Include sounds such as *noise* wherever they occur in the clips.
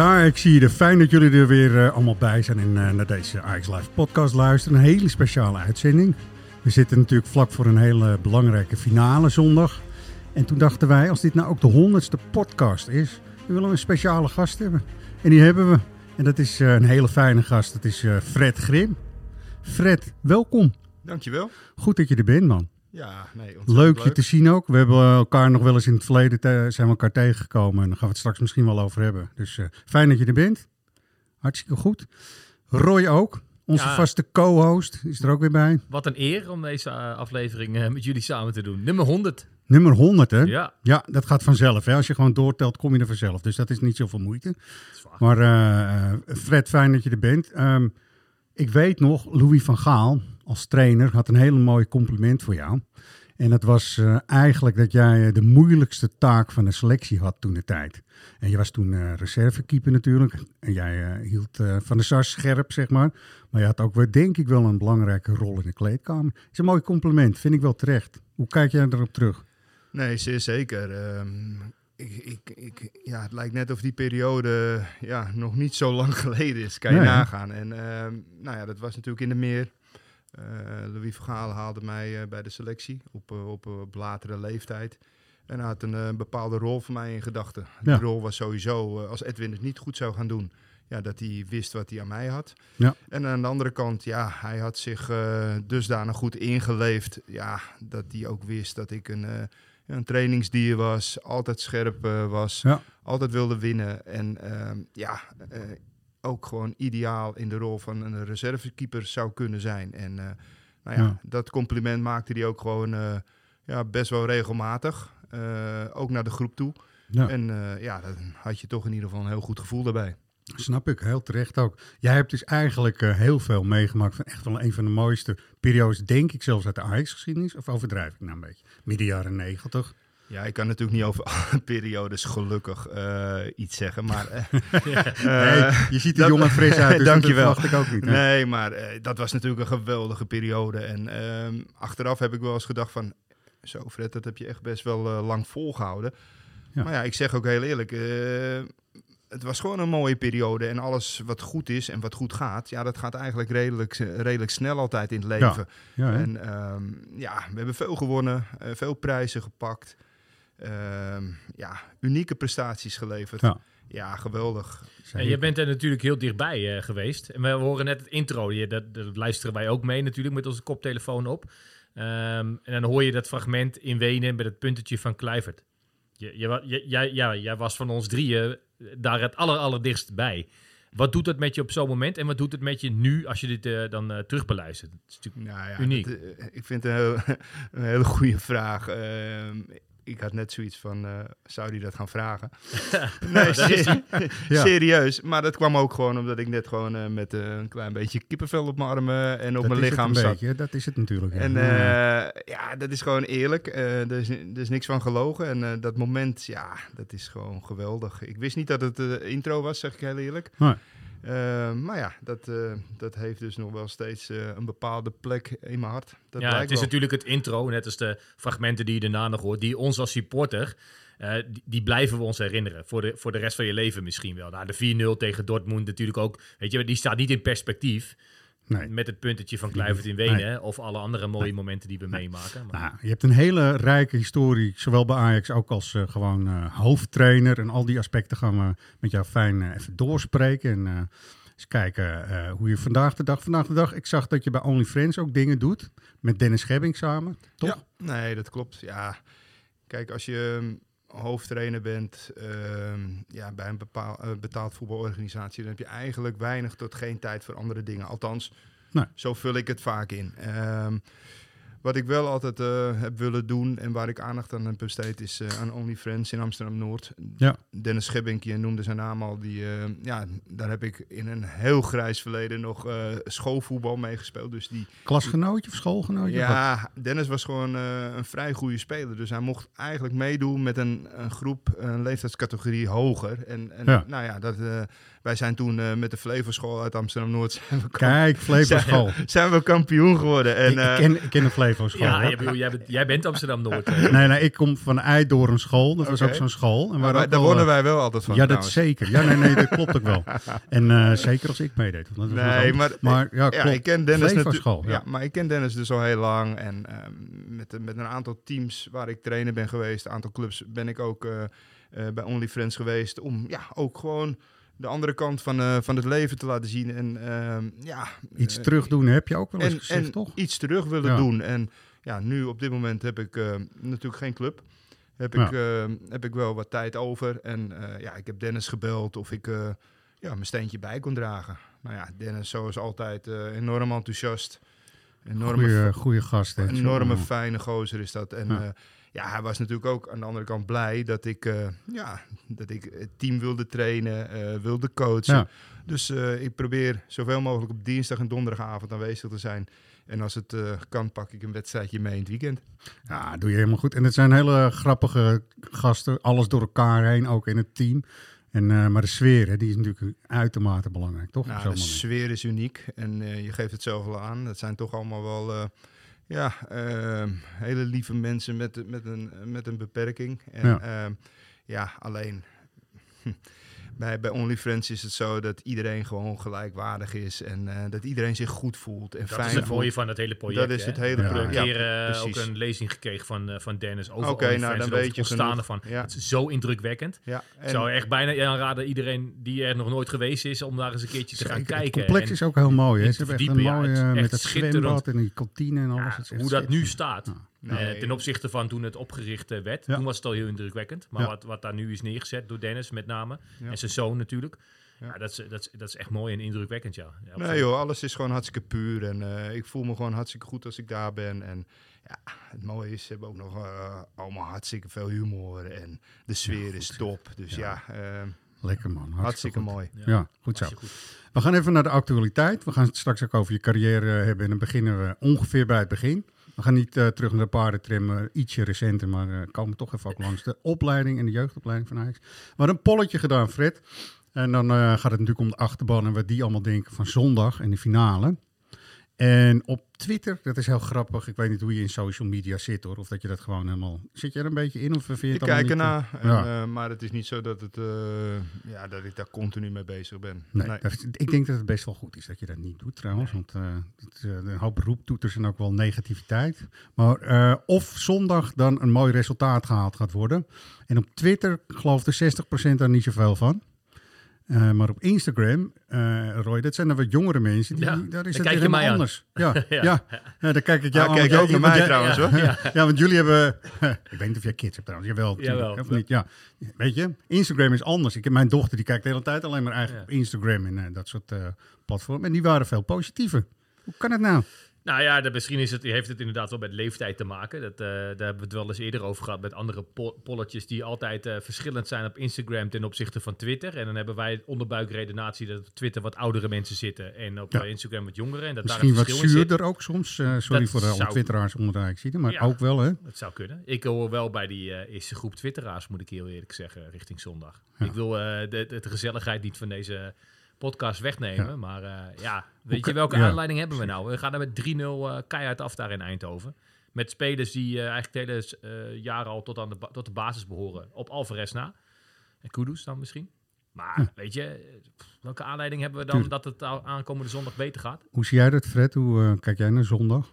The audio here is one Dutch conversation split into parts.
Ja, ik zie je. Fijn dat jullie er weer uh, allemaal bij zijn en uh, naar deze Ajax Live podcast luisteren. Een hele speciale uitzending. We zitten natuurlijk vlak voor een hele belangrijke finale zondag. En toen dachten wij, als dit nou ook de honderdste podcast is, dan willen we een speciale gast hebben. En die hebben we. En dat is uh, een hele fijne gast. Dat is Fred Grim. Fred, welkom. Dankjewel. Goed dat je er bent, man. Ja, nee, leuk je te zien ook. We hebben elkaar nog wel eens in het verleden zijn we elkaar tegengekomen. En daar gaan we het straks misschien wel over hebben. Dus uh, fijn dat je er bent. Hartstikke goed. Roy ook. Onze Ja. vaste co-host is er ook weer bij. Wat een eer om deze uh, aflevering met jullie samen te doen. Nummer 100. Nummer 100, hè? Ja. Ja, dat gaat vanzelf. Hè? Als je gewoon doortelt, kom je er vanzelf. Dus dat is niet zoveel moeite. Maar eh, Fred, fijn dat je er bent. Ehm, ik weet nog, Louis van Gaal als trainer had een hele mooi compliment voor jou. En dat was eh, eigenlijk dat jij eh, de moeilijkste taak van de selectie had toen de tijd. En je was toen eh, reservekeeper natuurlijk. En jij hield van de sas scherp, zeg maar. Maar je had ook wel, denk ik wel een belangrijke rol in de kleedkamer. Het is een mooi compliment, vind ik wel terecht. Hoe kijk jij erop terug? Nee, zeer zeker. Ehm, ik, ik, ik, ja, het lijkt net of die periode ja, nog niet zo lang *laughs* geleden is. Kan je Nee, nagaan. En ehm, nou ja, dat was natuurlijk in de meer. Eh, Louis Vergaal haalde mij eh, bij de selectie op, eh, op, op latere leeftijd. En had een bepaalde rol voor mij in gedachten. Ja. Die rol was sowieso, als Edwin het niet goed zou gaan doen, ja, dat hij wist wat hij aan mij had. Ja. En aan de andere kant, ja, hij had zich eh, dusdanig goed ingeleefd, ja, dat hij ook wist dat ik een, eh, een trainingsdier was, altijd scherp eh, was, Ja. altijd wilde winnen. En ehm, ja, ook gewoon ideaal in de rol van een reservekeeper zou kunnen zijn. En nou ja, Ja. dat compliment maakte hij ook gewoon ja, best wel regelmatig. ook naar de groep toe. Ja. En ja, dan had je toch in ieder geval een heel goed gevoel daarbij. Snap ik, heel terecht ook. Jij hebt dus eigenlijk eh, heel veel meegemaakt van echt wel een van de mooiste periodes, denk ik zelfs uit de Ajax-geschiedenis. Of overdrijf ik nou een beetje? Midden jaren negentig. Ja, ik kan natuurlijk niet over *laughs* alle periodes gelukkig eh, iets zeggen, maar... eh, *laughs* *laughs* nee, je ziet er jong en fris uit, dus Dankjewel. dat verwacht ik ook niet. hè? Nee, maar dat was natuurlijk een geweldige periode. En ehm, achteraf heb ik wel eens gedacht van... Zo Fred, dat heb je echt best wel lang volgehouden. Ja. Maar ja, ik zeg ook heel eerlijk... het was gewoon een mooie periode. En alles wat goed is en wat goed gaat... Ja, dat gaat eigenlijk redelijk, eh, redelijk snel altijd in het leven. Ja, hè? En ehm, ja, we hebben veel gewonnen. eh, veel prijzen gepakt. Ehm, ja, unieke prestaties geleverd. Ja. Ja, geweldig. En je bent er natuurlijk heel dichtbij eh, geweest. En we horen net het intro. Je, dat, dat luisteren wij ook mee natuurlijk met onze koptelefoon op. Ehm, en dan hoor je dat fragment in Wenen met het puntetje van Kluivert. Je, je, wa- je- jij, ja, jij was van ons drieën daar het aller, allerdichtst bij. Wat doet dat met je op zo'n moment? En wat doet het met je nu als je dit eh, dan terugbeluistert? Het is natuurlijk Nou ja, Uniek. dat, eh, ik vind het een, heel, *laughs* een hele goede vraag. Ik had net zoiets van, eh, zou die dat gaan vragen? *laughs* nee, ser- Ja. *laughs* serieus. Maar dat kwam ook gewoon omdat ik net gewoon eh, met eh, een klein beetje kippenvel op mijn armen en op Dat mijn lichaam zat. beetje, dat is het natuurlijk. ja. En Ja. ja, dat is gewoon eerlijk. Er, is, er is niks van gelogen. En dat moment, ja, dat is gewoon geweldig. Ik wist niet dat het de intro was, zeg ik heel eerlijk. Nee. Eh, maar ja, dat, eh, dat heeft dus nog wel steeds eh, een bepaalde plek in mijn hart. Dat ja, het is wel. natuurlijk het intro, net als de fragmenten die je daarna nog hoort, die ons als supporter, die, die blijven we ons herinneren. Voor de, voor de rest van je leven misschien wel. Nou, de 4-0 tegen Dortmund natuurlijk ook, weet je, die staat niet in perspectief Nee. met het puntetje van Kluivert in Wenen, Nee. of alle andere mooie momenten die we meemaken. Maar, Nou, je hebt een hele rijke historie, zowel bij Ajax ook als eh, gewoon eh, hoofdtrainer. En al die aspecten gaan we met jou fijn eh, even doorspreken. En eh, eens kijken eh, hoe je vandaag de dag... Vandaag de dag, ik zag dat je bij OnlyFriends ook dingen doet. Met Dennis Gebbing samen, toch? Ja, nee, dat klopt. Ja, kijk, als je hoofdtrainer bent ehm, ja, bij een bepaal, eh, betaald voetbalorganisatie, dan heb je eigenlijk weinig tot geen tijd voor andere dingen. Althans, Nee. zo vul ik het vaak in. Ehm, wat ik wel altijd eh, heb willen doen en waar ik aandacht aan heb besteed, is eh, aan OnlyFriends in Amsterdam-Noord. Ja. Dennis Schebbink, je noemde zijn naam al, die, eh, ja, daar heb ik in een heel grijs verleden nog schoolvoetbal meegespeeld. Dus die, Klasgenootje of schoolgenootje? Ja, Dennis was gewoon een vrij goede speler. Dus hij mocht eigenlijk meedoen met een, een groep, een leeftijdscategorie hoger. En, en Ja. nou ja, dat, wij zijn toen eh, met de Flevoschool uit Amsterdam-Noord zijn we, Kijk, Flevoschool. *laughs* zijn, zijn we kampioen geworden. En, ik, eh, ik ken, ik ken de Flevo school. Ja, jij, bedoel, jij, bent, jij bent Amsterdam-Noord. Nee, nee, ik kom van Eidoorn school. Dat was ook zo'n school. En waar daar wonnen eh, wij wel altijd van Ja, dat zeker. Ja, nee, nee, dat klopt ook wel. *laughs* En eh, zeker als ik meedeed. want dat was Nee, maar, maar ja, ja, klopt. ik ken Dennis Flevo natuurlijk. school, ja. ja. maar ik ken Dennis dus al heel lang. En ehm, met, met een aantal teams waar ik trainer ben geweest, een aantal clubs, ben ik ook eh, eh, bij Only Friends geweest. Om ja, ook gewoon de andere kant van, eh, van het leven te laten zien. En ehm, ja, Iets eh, terug doen heb je ook wel eens en, gezegd, en toch? iets terug willen Ja. doen. En ja, nu op dit moment heb ik eh, natuurlijk geen club. Heb, Ja. ik, eh, heb ik wel wat tijd over. En eh, ja, ik heb Dennis gebeld of ik ja, mijn steentje bij kon dragen. Nou ja, Dennis zoals altijd enorm enthousiast. Enorme, Goeie, goeie gast. hè. enorme fijne gozer is dat. En Ja. Ja. ja, hij was natuurlijk ook aan de andere kant blij dat ik, eh, ja, dat ik het team wilde trainen, eh, wilde coachen. Ja. Dus eh, ik probeer zoveel mogelijk op dinsdag en donderdagavond aanwezig te zijn. En als het kan, pak ik een wedstrijdje mee in het weekend. Ja, doe je helemaal goed. En het zijn hele grappige gasten. Alles door elkaar heen, ook in het team. En, maar de sfeer, hè, die is natuurlijk uitermate belangrijk, toch? Op Nou, de moment. sfeer is uniek en je geeft het zelf al aan. Dat zijn toch allemaal wel ja, eh, hele lieve mensen met, met, een, met een beperking. En Ja. ja alleen hm, bij, bij OnlyFriends is het zo dat iedereen gewoon gelijkwaardig is. En eh, dat iedereen zich goed voelt en Dat fijn is het mooie van het hele project. Dat is hè. het hele project. een Ja, keer eh, ook een lezing gekregen van, eh, van Dennis over Oké, OnlyFans nou, dan en weet over het je ontstaan ervan. Ja. Het is zo indrukwekkend. Ja, Ik zou echt bijna aanraden iedereen die er nog nooit geweest is om daar eens een keertje te gaan Zeker. kijken. Het complex En, is ook heel mooi. Hè? en Ze hebben te echt een verdiepen, ja, mooie, het met het schitterend. zwembad en die kantine en alles. hoe dat nu staat. Nee. eh, ten opzichte van toen het opgericht eh, werd. Ja. Toen was het al heel indrukwekkend. Maar Ja. wat, wat daar nu is neergezet door Dennis met name. Ja. En zijn zoon natuurlijk. Ja. Ja. dat, is, dat, is, dat is echt mooi en indrukwekkend, ja. ja Nee joh, alles is gewoon hartstikke puur. En eh, ik voel me gewoon hartstikke goed als ik daar ben. En ja, het mooie is, ze hebben ook nog allemaal hartstikke veel humor. En de sfeer is top. Dus Ja. ja, Lekker man. Hartstikke, mooi. Ja, goed zo. Goed. We gaan even naar de actualiteit. We gaan het straks ook over je carrière hebben. En dan beginnen we ongeveer bij het begin. We gaan niet eh, terug naar de paardentrim, eh, ietsje recenter, maar eh, komen toch even ook langs de opleiding en de jeugdopleiding van Ajax. We een polletje gedaan, Fred. En dan gaat het natuurlijk om de achterban en wat die allemaal denken van zondag en de finale. En op Twitter, dat is heel grappig. Ik weet niet hoe je in social media zit hoor. Of dat je dat gewoon helemaal. Zit je er een beetje in of vind je Ik het allemaal kijk ernaar, ja. eh, maar het is niet zo dat, het, eh, ja, dat ik daar continu mee bezig ben. Nee, Nee. dat is- ik denk dat het best wel goed is dat je dat niet doet trouwens. Want eh, het, een hoop roeptoeters en ook wel negativiteit. Maar of zondag dan een mooi resultaat gehaald gaat worden. En op Twitter gelooft er 60% daar niet zoveel van. Eh, maar op Instagram, eh, Roy, dat zijn dan wat jongere mensen. Die, Ja, daar is dan het kijk helemaal anders. Ja, *laughs* ja. Ja. ja. dan kijk ik jou Hij aan, want ook naar mij jij- trouwens hoor. *laughs* Ja. want jullie hebben. *laughs* ik weet niet of jij kids hebt trouwens. Jawel, natuurlijk, Jawel. of niet? Ja. Weet je, Instagram is anders. Ik heb mijn dochter die kijkt de hele tijd alleen maar eigenlijk op Instagram en eh, dat soort platformen. En die waren veel positiever. Hoe kan het nou? Nou ja, de, misschien is het, heeft het inderdaad wel met leeftijd te maken. Dat, eh, daar hebben we het wel eens eerder over gehad met andere po- polletjes die altijd eh, verschillend zijn op Instagram ten opzichte van Twitter. En dan hebben wij onderbuikredenatie dat op Twitter wat oudere mensen zitten en op Ja. eh, Instagram wat jongeren. En dat Misschien daar wat zuurder ook soms. Sorry Dat voor zou- twitteraars onder de zie maar Ja. ook wel hè. Dat zou kunnen. Ik hoor wel bij die eerste groep twitteraars, moet ik heel eerlijk zeggen, richting zondag. Ja. Ik wil de, de, de gezelligheid niet van deze podcast wegnemen. Ja. Maar eh, ja, weet je welke ja, aanleiding hebben we nou? We gaan er met 3-0 eh, keihard af daar in Eindhoven. Met spelers die eh, eigenlijk de hele eh, jaren al tot, aan de, tot de basis behoren. Op Alvarez na. En Kudus dan misschien. Maar weet je, pff, welke aanleiding hebben we dan Tuurlijk. dat het aankomende zondag beter gaat? Hoe zie jij dat Fred? Hoe kijk jij naar zondag?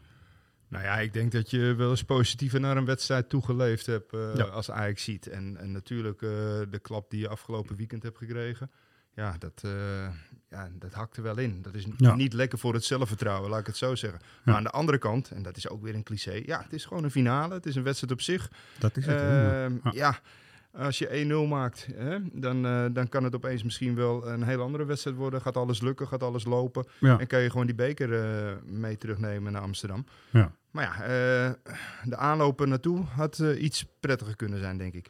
Nou ja, ik denk dat je wel eens positiever naar een wedstrijd toegeleefd hebt eh, Ja. als Ajax ziet. En, en natuurlijk eh, de klap die je afgelopen weekend hebt gekregen. Ja, dat, eh, ja, dat hakt er wel in. Dat is Ja. niet lekker voor het zelfvertrouwen, laat ik het zo zeggen. Maar aan de andere kant, en dat is ook weer een cliché. Ja, het is gewoon een finale. Het is een wedstrijd op zich. Dat is het. Ehm, Ja. als je 1-0 maakt, hè, dan, eh, dan kan het opeens misschien wel een heel andere wedstrijd worden. Gaat alles lukken, gaat alles lopen. Ja. En kan je gewoon die beker eh, mee terugnemen naar Amsterdam. Ja. Maar ja, de aanloop er naartoe had iets prettiger kunnen zijn, denk ik.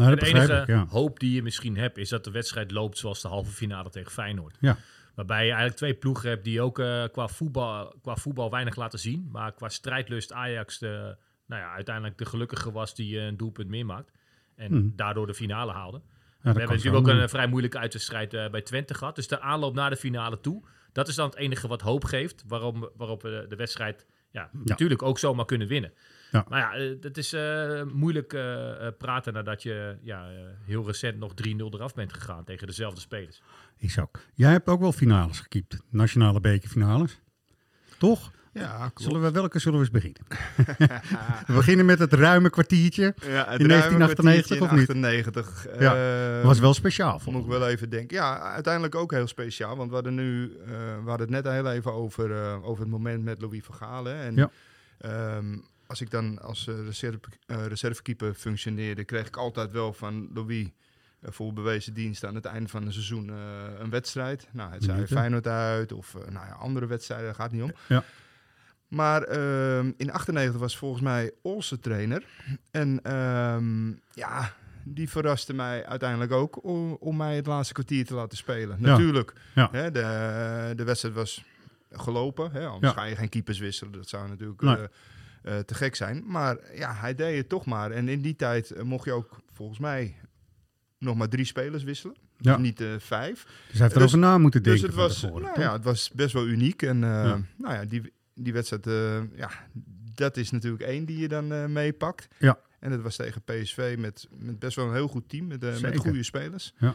Nou, dat de enige ik, ja. hoop die je misschien hebt, is dat de wedstrijd loopt zoals de halve finale tegen Feyenoord. Ja. Waarbij je eigenlijk twee ploegen hebt die ook eh, qua, voetbal, qua voetbal weinig laten zien. Maar qua strijdlust Ajax de, nou ja, uiteindelijk de gelukkige was die eh, een doelpunt meer maakt. En Hmm. daardoor de finale haalde. Ja, We hebben natuurlijk ook een vrij moeilijke uitwedstrijd eh, bij Twente gehad. Dus de aanloop naar de finale toe, dat is dan het enige wat hoop geeft. Waarom, waarop we de, de wedstrijd ja, natuurlijk ook zomaar kunnen winnen. Ja. Maar ja, eh, het is eh, moeilijk eh, praten nadat je ja, heel recent nog 3-0 eraf bent gegaan tegen dezelfde spelers. Is ook. Jij hebt ook wel finales gekiept. Nationale bekerfinales. Toch? Ja, klopt. Zullen we, welke zullen we eens beginnen? *laughs* we beginnen met het ruime kwartiertje. Ja, het In ruime 1998 kwartiertje of niet? in 98. Ja, was wel speciaal. vond Moet ik wel even denken. Ja, uiteindelijk ook heel speciaal. Want we hadden nu, eh, we hadden het net heel even over, eh, over het moment met Louis van Gaal. hè. En Ja. ehm, als ik dan als eh, reserve, eh, reservekeeper functioneerde, kreeg ik altijd wel van Louis eh, voor bewezen dienst aan het einde van een seizoen een wedstrijd. Nou, het Minuten. Feyenoord uit of nou ja, andere wedstrijden, daar gaat het niet om. Ja. Maar ehm, in 98 was volgens mij Olsen trainer. En ehm, ja, die verraste mij uiteindelijk ook om, om mij het laatste kwartier te laten spelen. Ja. Natuurlijk, Ja. hè, de, de wedstrijd was gelopen. Hè, anders Ja. ga je geen keepers wisselen. Dat zou natuurlijk Nee. Eh, te gek zijn. Maar ja, hij deed het toch maar. En in die tijd eh, mocht je ook volgens mij nog maar drie spelers wisselen. Ja. Dus niet eh, vijf. Dus hij heeft Dus- erover na moeten denken. Dus het was, tevoren, nou ja, het was best wel uniek. En Ja. nou ja, die, die wedstrijd, ja, dat is natuurlijk één die je dan meepakt. Ja. En dat was tegen PSV met, met best wel een heel goed team, met, met goede spelers. Ja.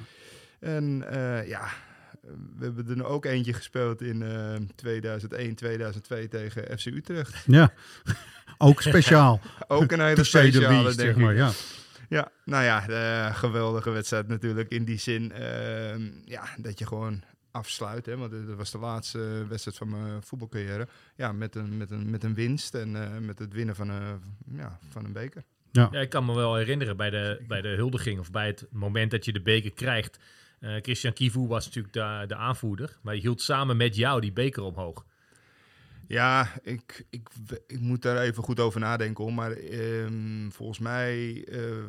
En ja, we hebben er ook eentje gespeeld in eh 2001, 2002 tegen FC Utrecht. Ja, ook speciaal. *laughs* Ook een hele speciale, denk zeg maar. ik. Ja. Ja, nou ja, de geweldige wedstrijd natuurlijk. In die zin ehm, ja, dat je gewoon afsluit. Hè, want dat was de laatste wedstrijd van mijn voetbalcarrière. Ja, met een, met een, met een winst en eh, met het winnen van een, ja, van een beker. Ja, ik kan me wel herinneren bij de, bij de huldiging of bij het moment dat je de beker krijgt. Eh, Christian Kivu was natuurlijk de, de aanvoerder, maar hij hield samen met jou die beker omhoog. Ja, ik, ik, ik moet daar even goed over nadenken. Maar ehm, volgens mij eh,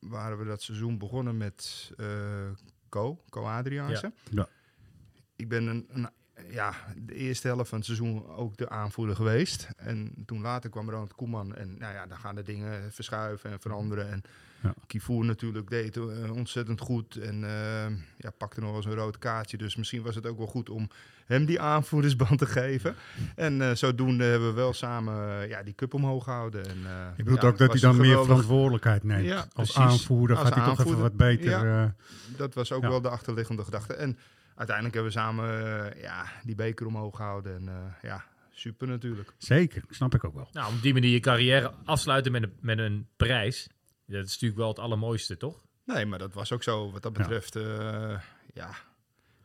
waren we dat seizoen begonnen met eh Co, Co Adriaanse. Ja. Ik ben een, een, ja, de eerste helft van het seizoen ook de aanvoerder geweest. En toen later kwam Ronald Koeman. En nou ja, dan gaan de dingen verschuiven en veranderen. En Ja. Kivoer natuurlijk deed eh, ontzettend goed. En eh, ja, pakte nog wel eens een rood kaartje. Dus misschien was het ook wel goed om hem die aanvoerdersband te geven. En eh, zodoende hebben we wel samen ja, die cup omhoog gehouden. En, Je bedoelt ja, ook dat hij dan meer verantwoordelijkheid neemt. Ja, Als precies. aanvoerder Als gaat hij toch even wat beter. Dat was ook wel de achterliggende gedachte. En uiteindelijk hebben we samen eh, ja, die beker omhoog gehouden. En eh, ja, super natuurlijk. zeker, snap ik ook wel. Nou, om op die manier je carrière afsluiten met een, met een prijs, dat is natuurlijk wel het allermooiste, toch? Nee, maar dat was ook zo. Wat dat Ja. betreft, eh, ja,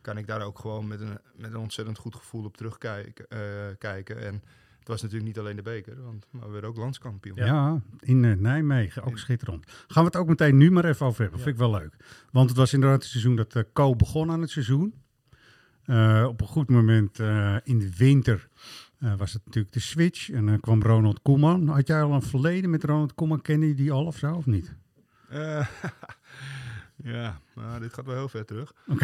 kan ik daar ook gewoon met een, met een ontzettend goed gevoel op terugkijken. eh, kijken. En het was natuurlijk niet alleen de beker, want maar we werden ook landskampioen. Ja, in Nijmegen, ook schitterend. Gaan we het ook meteen nu maar even over hebben. Ja. Vind ik wel leuk. Want het was inderdaad het seizoen dat eh Co begon aan het seizoen. Eh, op een goed moment eh, in de winter eh, was het natuurlijk de switch. En dan kwam Ronald Koeman. Had jij al een verleden met Ronald Koeman? Ken je die al of zo, of niet? *laughs* Ja, nou, dit gaat wel heel ver terug. *laughs*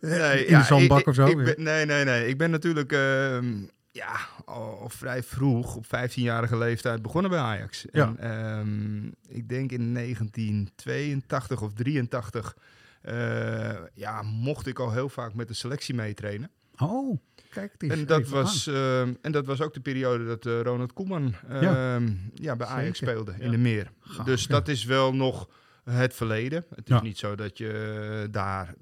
Nee, In de zandbak ik- of zo, ik ja. ben- nee, nee, nee. Ik ben natuurlijk ehm, ja, al vrij vroeg, op 15-jarige leeftijd, begonnen bij Ajax. Ja. En ehm, ik denk in 1982 of 83 eh, ja, mocht ik al heel vaak met de selectie meetrainen. Oh, kijk het eens En dat, was, ehm, en dat was ook de periode dat eh, Ronald Koeman Ja. ja, bij Ajax Zeker. speelde Ja. in de meer. Dus ja. dat is wel nog het verleden. Het is niet zo dat je daar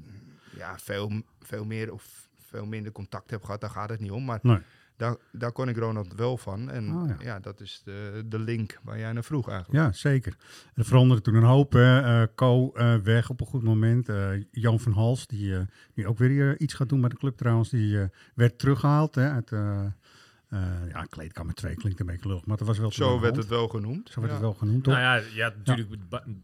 ja, veel, veel meer of veel minder contact hebt gehad. Daar gaat het niet om. Maar Nee. Daar, daar kon ik Ronald wel van. En Ah, ja. ja. dat is de, de link waar jij naar vroeg eigenlijk. Ja, zeker. Er veranderde toen een hoop. Hè. Co eh, weg op een goed moment. Eh, Jan van Hals, die, die ook weer iets gaat doen bij de club trouwens, die werd teruggehaald hè, uit eh ja, kleedkamer 2 klinkt een beetje lullig, maar dat was wel Zo werd het wel genoemd. Zo werd Ja. het wel genoemd, toch? Nou ja, ja natuurlijk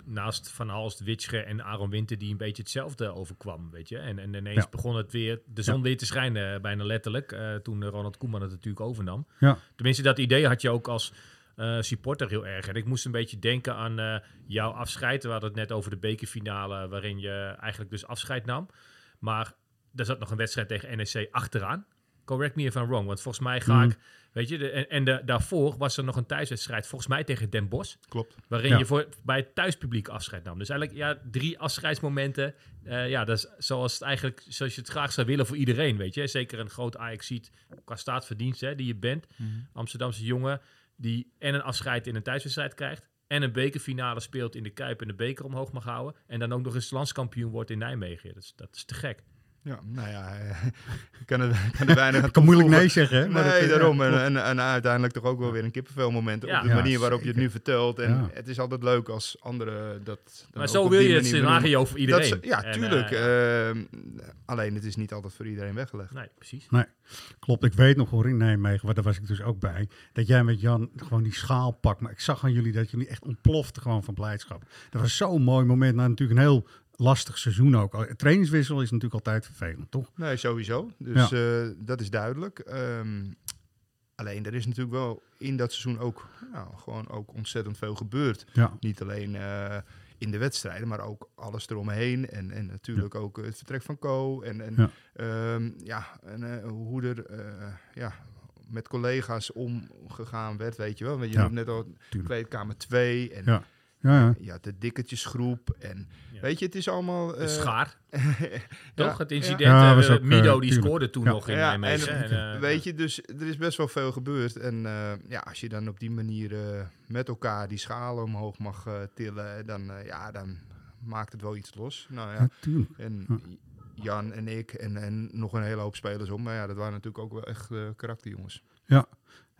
naast Van Halst, Witsche en Aaron Winter die een beetje hetzelfde overkwam, weet je. En, en ineens Ja. begon het weer, de zon weer te schijnen, eh, bijna letterlijk, eh, toen Ronald Koeman het natuurlijk overnam. Ja. Tenminste, dat idee had je ook als eh, supporter heel erg. En ik moest een beetje denken aan eh, jouw afscheid. We hadden het net over de bekerfinale, waarin je eigenlijk dus afscheid nam. Maar er zat nog een wedstrijd tegen NEC achteraan. Correct me if I'm wrong. Want volgens mij ga Mhm. ik... Weet je, de, en, en de, daarvoor was er nog een thuiswedstrijd, volgens mij tegen Den Bosch. Klopt. Waarin Ja. je voor, bij het thuispubliek afscheid nam. Dus eigenlijk ja, drie afscheidsmomenten. Eh, ja, dat is zoals het eigenlijk zoals je het graag zou willen voor iedereen, weet je. Zeker een groot ajax ziet qua staatsverdienst hè, die je bent. Amsterdamse jongen die en een afscheid in een thuiswedstrijd krijgt. En een bekerfinale speelt in de Kuip en de beker omhoog mag houden. En dan ook nog eens landskampioen wordt in Nijmegen. Dat is, dat is te gek. Ja, nou ja, eh, *laughs* *laughs* ik kan er, kan er weinig aan kan moeilijk nee zeggen, hè? maar nee, dat, eh, daarom. ja, En, en, en uiteindelijk toch ook wel weer een kippenvelmoment. Ja. op de Ja, manier waarop je het nu vertelt. En Ja. het is altijd leuk als anderen dat. Maar zo wil je het scenario voor Dat iedereen. is- ja, En, tuurlijk. eh, Ehm, alleen het is niet altijd voor iedereen weggelegd. nee, precies. Klopt, ik weet nog hoor in Nijmegen, waar daar was ik dus ook bij, dat jij met Jan gewoon die schaal pakt. Maar ik zag aan jullie dat jullie echt ontploften gewoon van blijdschap. Dat was zo'n mooi moment, na natuurlijk een heel lastig seizoen ook. Trainingswissel is natuurlijk altijd vervelend, toch? Nee, sowieso. Dus eh, dat is duidelijk. Ehm, alleen er is natuurlijk wel in dat seizoen ook, nou, gewoon ook ontzettend veel gebeurd. Ja, Niet alleen eh, in de wedstrijden, maar ook alles eromheen. En, en natuurlijk ook het vertrek van Co. En, en Ja. ja en, eh, hoe er ja, met collega's omgegaan werd, weet je wel. Want je net al tuurlijk. kleedkamer 2 en Ja. ja, ja. je had de dikketjesgroep. En Ja. weet je, het is allemaal... De eh, schaar, *laughs* ja, toch? Het ja. incident, Ja, was ook, eh, Mido die scoorde toen Ja. nog in Ja, Nijmegen. en- En, Weet je, dus er is best wel veel gebeurd. En eh, ja, als je dan op die manier eh, met elkaar die schalen omhoog mag tillen, dan, eh, ja, dan maakt het wel iets los. Nou ja, Ja, en Ja. Jan en ik en, en nog een hele hoop spelers om. Maar ja, dat waren natuurlijk ook wel echt karakterjongens.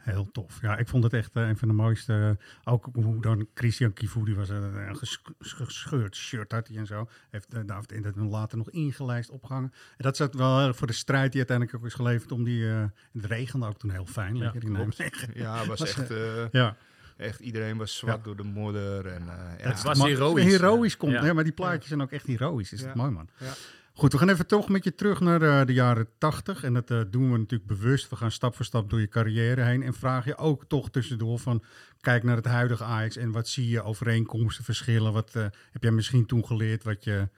Heel tof. Ja, ik vond het echt eh, een van de mooiste. eh, ook hoe dan Christian Kivu, die was eh, een ges- gescheurd shirt had hij en zo. Heeft uh, David en dat later nog ingelijst opgehangen. En dat zat wel voor de strijd die uiteindelijk ook is geleverd om die... eh, het regende ook toen heel fijn. Ja, lekker in klopt. Nijmegen. *laughs* Ja, was Was, echt, eh, Ja, echt iedereen was zwart Ja. door de modder. En, eh, ja. Het was heroïs. Heroïs komt. Ja. Ja. maar die plaatjes zijn ook echt heroïs. Is Ja. dat mooi, man. Ja. Goed, we gaan even toch met je terug naar eh, de jaren 80. En dat eh, doen we natuurlijk bewust. We gaan stap voor stap door je carrière heen. En vraag je ook toch tussendoor van... Kijk naar het huidige Ajax en wat zie je overeenkomsten, verschillen? Wat eh, heb jij misschien toen geleerd wat je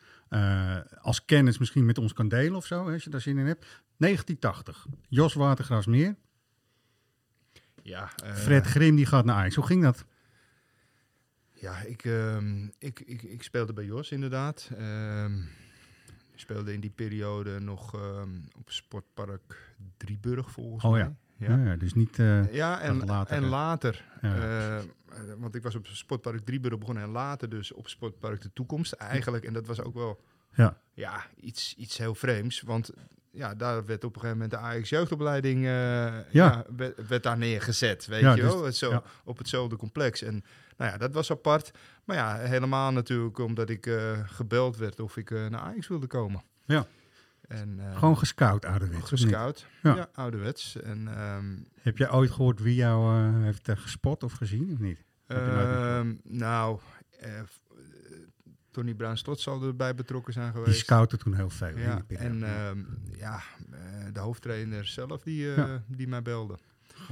als kennis misschien met ons kan delen of zo? Als je daar zin in hebt. 1980. Jos Watergrasmeer. ja, Fred Grim die gaat naar Ajax. Hoe ging dat? Ja, ik, ehm, ik, ik, ik speelde bij Jos inderdaad. Speelde in die periode nog ehm, op Sportpark Drieburg volgens Oh mij. ja. Ja, Ja, dus niet... eh, Ja, en later. later, En hè? later Ja. eh, eh, want ik was op Sportpark Drieburg begonnen en later dus op Sportpark De Toekomst eigenlijk. En dat was ook wel ja. ja, iets, iets heel vreemds. Want ja, daar werd op een gegeven moment de Ajax jeugdopleiding eh, ja. werd, werd daar neergezet, weet Ja, je dus- wel. Het Zo, ja. Op hetzelfde complex. En nou ja, dat was apart. Maar ja, helemaal natuurlijk omdat ik eh, gebeld werd of ik eh, naar Ajax wilde komen. Ja. En, eh, Gewoon gescout ouderwets. gescout. Ja. Ja. ouderwets. En ehm, Heb jij ooit gehoord wie jou heeft gespot of gezien of niet? Ehm, nou, Tony Bruin Slot zal erbij betrokken zijn Die geweest. scouten toen heel veel. ja, die en ehm, ja, eh, de hoofdtrainer zelf die, Ja. die mij belde.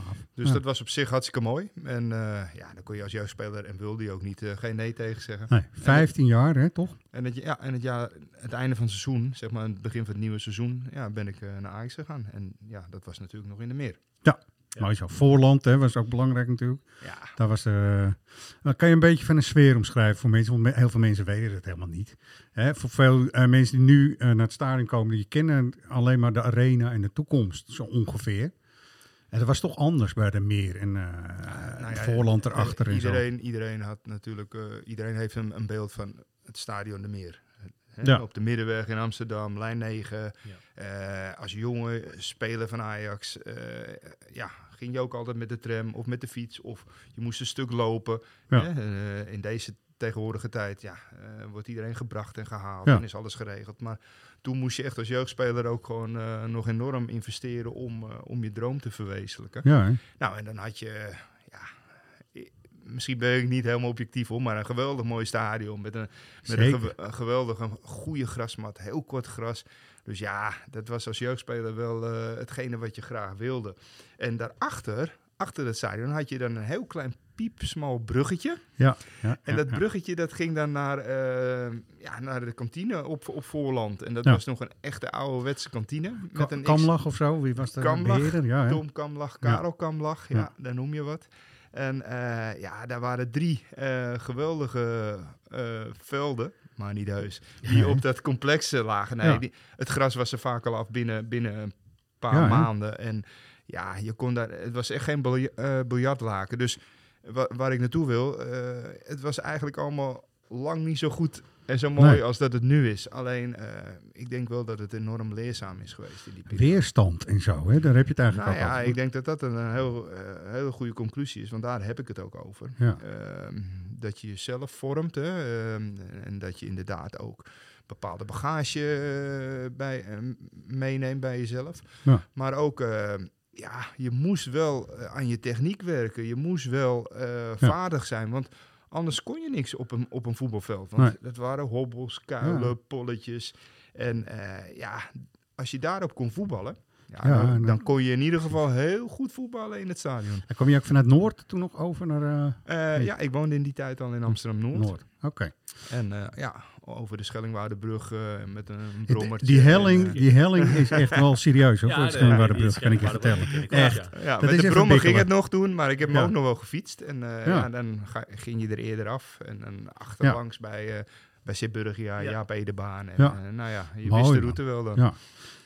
Gaaf. Dus Ja. dat was op zich hartstikke mooi. En eh, ja, dan kon je als jeugdspeler en wilde je ook niet eh, geen nee tegen zeggen. Nee, 15 jaar, hè, toch? En het, ja, en het, jaar, het einde van het seizoen, zeg maar het begin van het nieuwe seizoen, ja, ben ik eh, naar Ajax gegaan. En ja, dat was natuurlijk nog in de meer. Ja. Mooi zo. Voorland, hè, was ook belangrijk natuurlijk. Ja, Daar was, dan kan je een beetje van een sfeer omschrijven voor mensen? Want heel veel mensen weten het helemaal niet. Hè, voor veel mensen die nu naar het stadion komen, die kennen alleen maar de arena en de toekomst, zo ongeveer. En dat was toch anders bij de meer en eh nou ja, Voorland erachter en zo. iedereen, iedereen had natuurlijk, eh, iedereen heeft een, een beeld van het stadion de Meer. Hè, Ja. Op de Middenweg in Amsterdam, lijn 9. Ja. Eh, als jongen, speler van Ajax, eh, ja, ging je ook altijd met de tram of met de fiets of je moest een stuk lopen. Hè? In deze tegenwoordige tijd ja, wordt iedereen gebracht en gehaald Ja. en is alles geregeld. Maar toen moest je echt als jeugdspeler ook gewoon eh, nog enorm investeren om, eh, om je droom te verwezenlijken. Ja, hè? Nou, en dan had je, ja, misschien ben ik niet helemaal objectief hoor, maar een geweldig mooi stadion met een, met een, Zeker. gewe- een geweldige, goede grasmat, heel kort gras. Dus ja, dat was als jeugdspeler wel eh, hetgene wat je graag wilde. En daarachter achter het stadion had je dan een heel klein piepsmal bruggetje. Ja, ja, En dat ja. bruggetje dat ging dan naar, eh, ja, naar de kantine op, op voorland. En dat was nog een echte ouderwetse kantine. Ka- Met een Kamlach of zo, wie was de Kamlach? Ja? Tom Kamlach, Karel Kamlach, ja, Ja. daar noem je wat. En eh, ja, daar waren drie eh, geweldige eh, velden, maar niet heus, die op dat complex eh, lagen. Nee, Ja. die, het gras was er vaak al af binnen, binnen een paar Ja, maanden. En ja, je kon daar, het was echt geen bilja- biljartlaken. Dus wa- waar ik naartoe wil, eh, het was eigenlijk allemaal lang niet zo goed en zo mooi Nee. als dat het nu is. Alleen, eh, ik denk wel dat het enorm leerzaam is geweest in die periode. Weerstand en zo, hè? daar heb je het eigenlijk Nou ja, over. ik denk dat dat een eh, heel, eh, hele goede conclusie is, want daar heb ik het ook over. Ja. Ehm, dat je jezelf vormt hè, ehm, en dat je inderdaad ook bepaalde bagage bij, meeneemt bij jezelf. Ja. Maar ook, ja, je moest wel eh, aan je techniek werken. Je moest wel eh, vaardig zijn, want anders kon je niks op een, op een voetbalveld. Want Nee. dat waren hobbels, kuilen, Ja. polletjes. En eh, ja, als je daarop kon voetballen, ja, Ja, dan, kon je in ieder geval heel goed voetballen in het stadion. En kwam je ook vanuit Noord toen nog over naar Nee. Ja, ik woonde in die tijd al in Amsterdam-Noord. Noord? Oké. En ja, over de Schellingwaardenbrug eh, met een brommertje. Die helling, en, eh, die helling is echt wel serieus, hoor, voor het Schellingwaardenbrug, kan ik je vertellen. Echt. Ja, dat met is de brommer ging het nog doen, maar ik heb hem Ja. ook nog wel gefietst. En eh, Ja. ja. dan ga, ging je er eerder af. En dan achterlangs bij, eh bij Sibburgia, Ja. Jaap Edebaan. En, Ja. eh, nou ja, je Mooi, wist de man. route wel dan. Ja.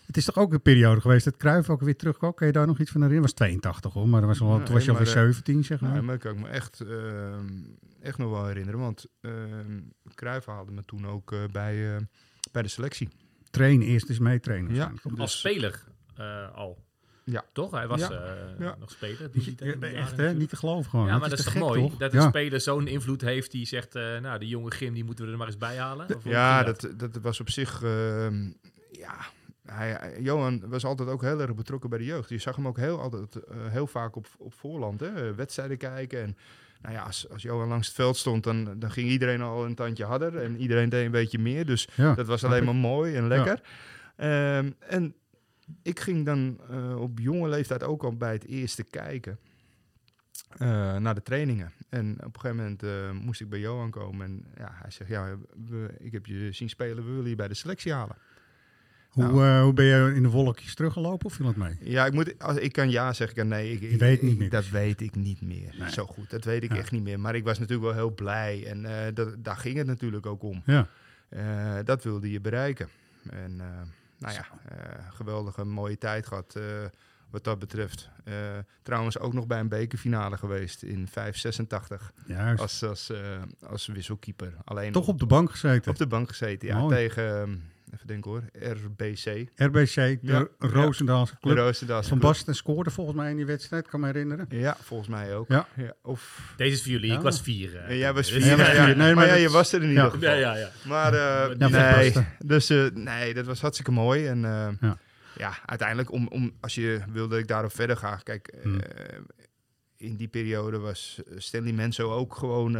Het is toch ook een periode geweest dat Cruijff ook weer terugkwam? Kan je daar nog iets van herinneren? Het was 82 hoor, maar dat was wel, Nee, toen was je alweer maar, eh, 17 zeg maar. Nee, maar ik kan ik me echt, ehm, echt nog wel herinneren. Want ehm Cruijff haalde me toen ook eh, bij, eh, bij de selectie. Trainen, eerst eens meetrainen. Ja. waarschijnlijk, toch? Als Dus- speler eh, al. Ja. Toch? Hij was Ja. eh, Ja. nog speler. Niet- Die, ja, echt hè, natuurlijk. niet te geloven gewoon. Ja, maar dat is te toch gek, mooi? toch? Dat een ja. speler zo'n invloed heeft die zegt, eh, nou, die jonge Gim, die moeten we er maar eens bij halen. Of Ja, dat, dat was op zich. ehm, ja, hij, hij- Johan was altijd ook heel erg betrokken bij de jeugd. Je zag hem ook heel, altijd, eh, heel vaak op, op voorland, hè, wedstrijden kijken. En nou ja, als, als Johan langs het veld stond, dan, dan ging iedereen al een tandje harder. En iedereen deed een beetje meer. Dus Ja, dat was alleen ik. maar mooi en lekker. Ehm, en ik ging dan eh, op jonge leeftijd ook al bij het eerste kijken. eh, naar de trainingen. En op een gegeven moment eh, moest ik bij Johan komen. En ja, hij zegt, ja, we, ik heb je zien spelen, we willen je bij de selectie halen. Hoe, Nou. eh, hoe ben je in de wolkjes teruggelopen of viel het mee? Ja, ik, moet, als, ik kan ja zeggen, ik kan nee. Ik, weet niet meer. Dat weet ik niet meer. Nee. Zo goed, dat weet ik Ja. echt niet meer. Maar ik was natuurlijk wel heel blij. En eh, dat, daar ging het natuurlijk ook om. Ja, Eh, dat wilde je bereiken. En nou ja, geweldige mooie tijd gehad eh, wat dat betreft. Trouwens ook nog bij een bekerfinale geweest in 586 juist. als, als, als wisselkeeper. Alleen Toch op de bank gezeten. op de bank gezeten, ja. Mooi. Tegen, ehm, even denken hoor, RBC. RBC, de Ja, Roosendaalse De club. Van club. Basten scoorde volgens mij in die wedstrijd, kan me herinneren. Ja, volgens mij ook. Ja. of, Deze is voor jullie, Ja. ik was vier. eh, en jij was vier. Ja, ja. Nee, maar maar ja, je was er in ja. ieder geval. Ja, ja, ja. Maar eh, Ja, nee, dus, eh, nee, dat was hartstikke mooi. En eh, Ja. ja. uiteindelijk, om, om, als je wil dat ik daarop verder ga. Kijk, eh, Hmm. in die periode was Stanley Menso ook gewoon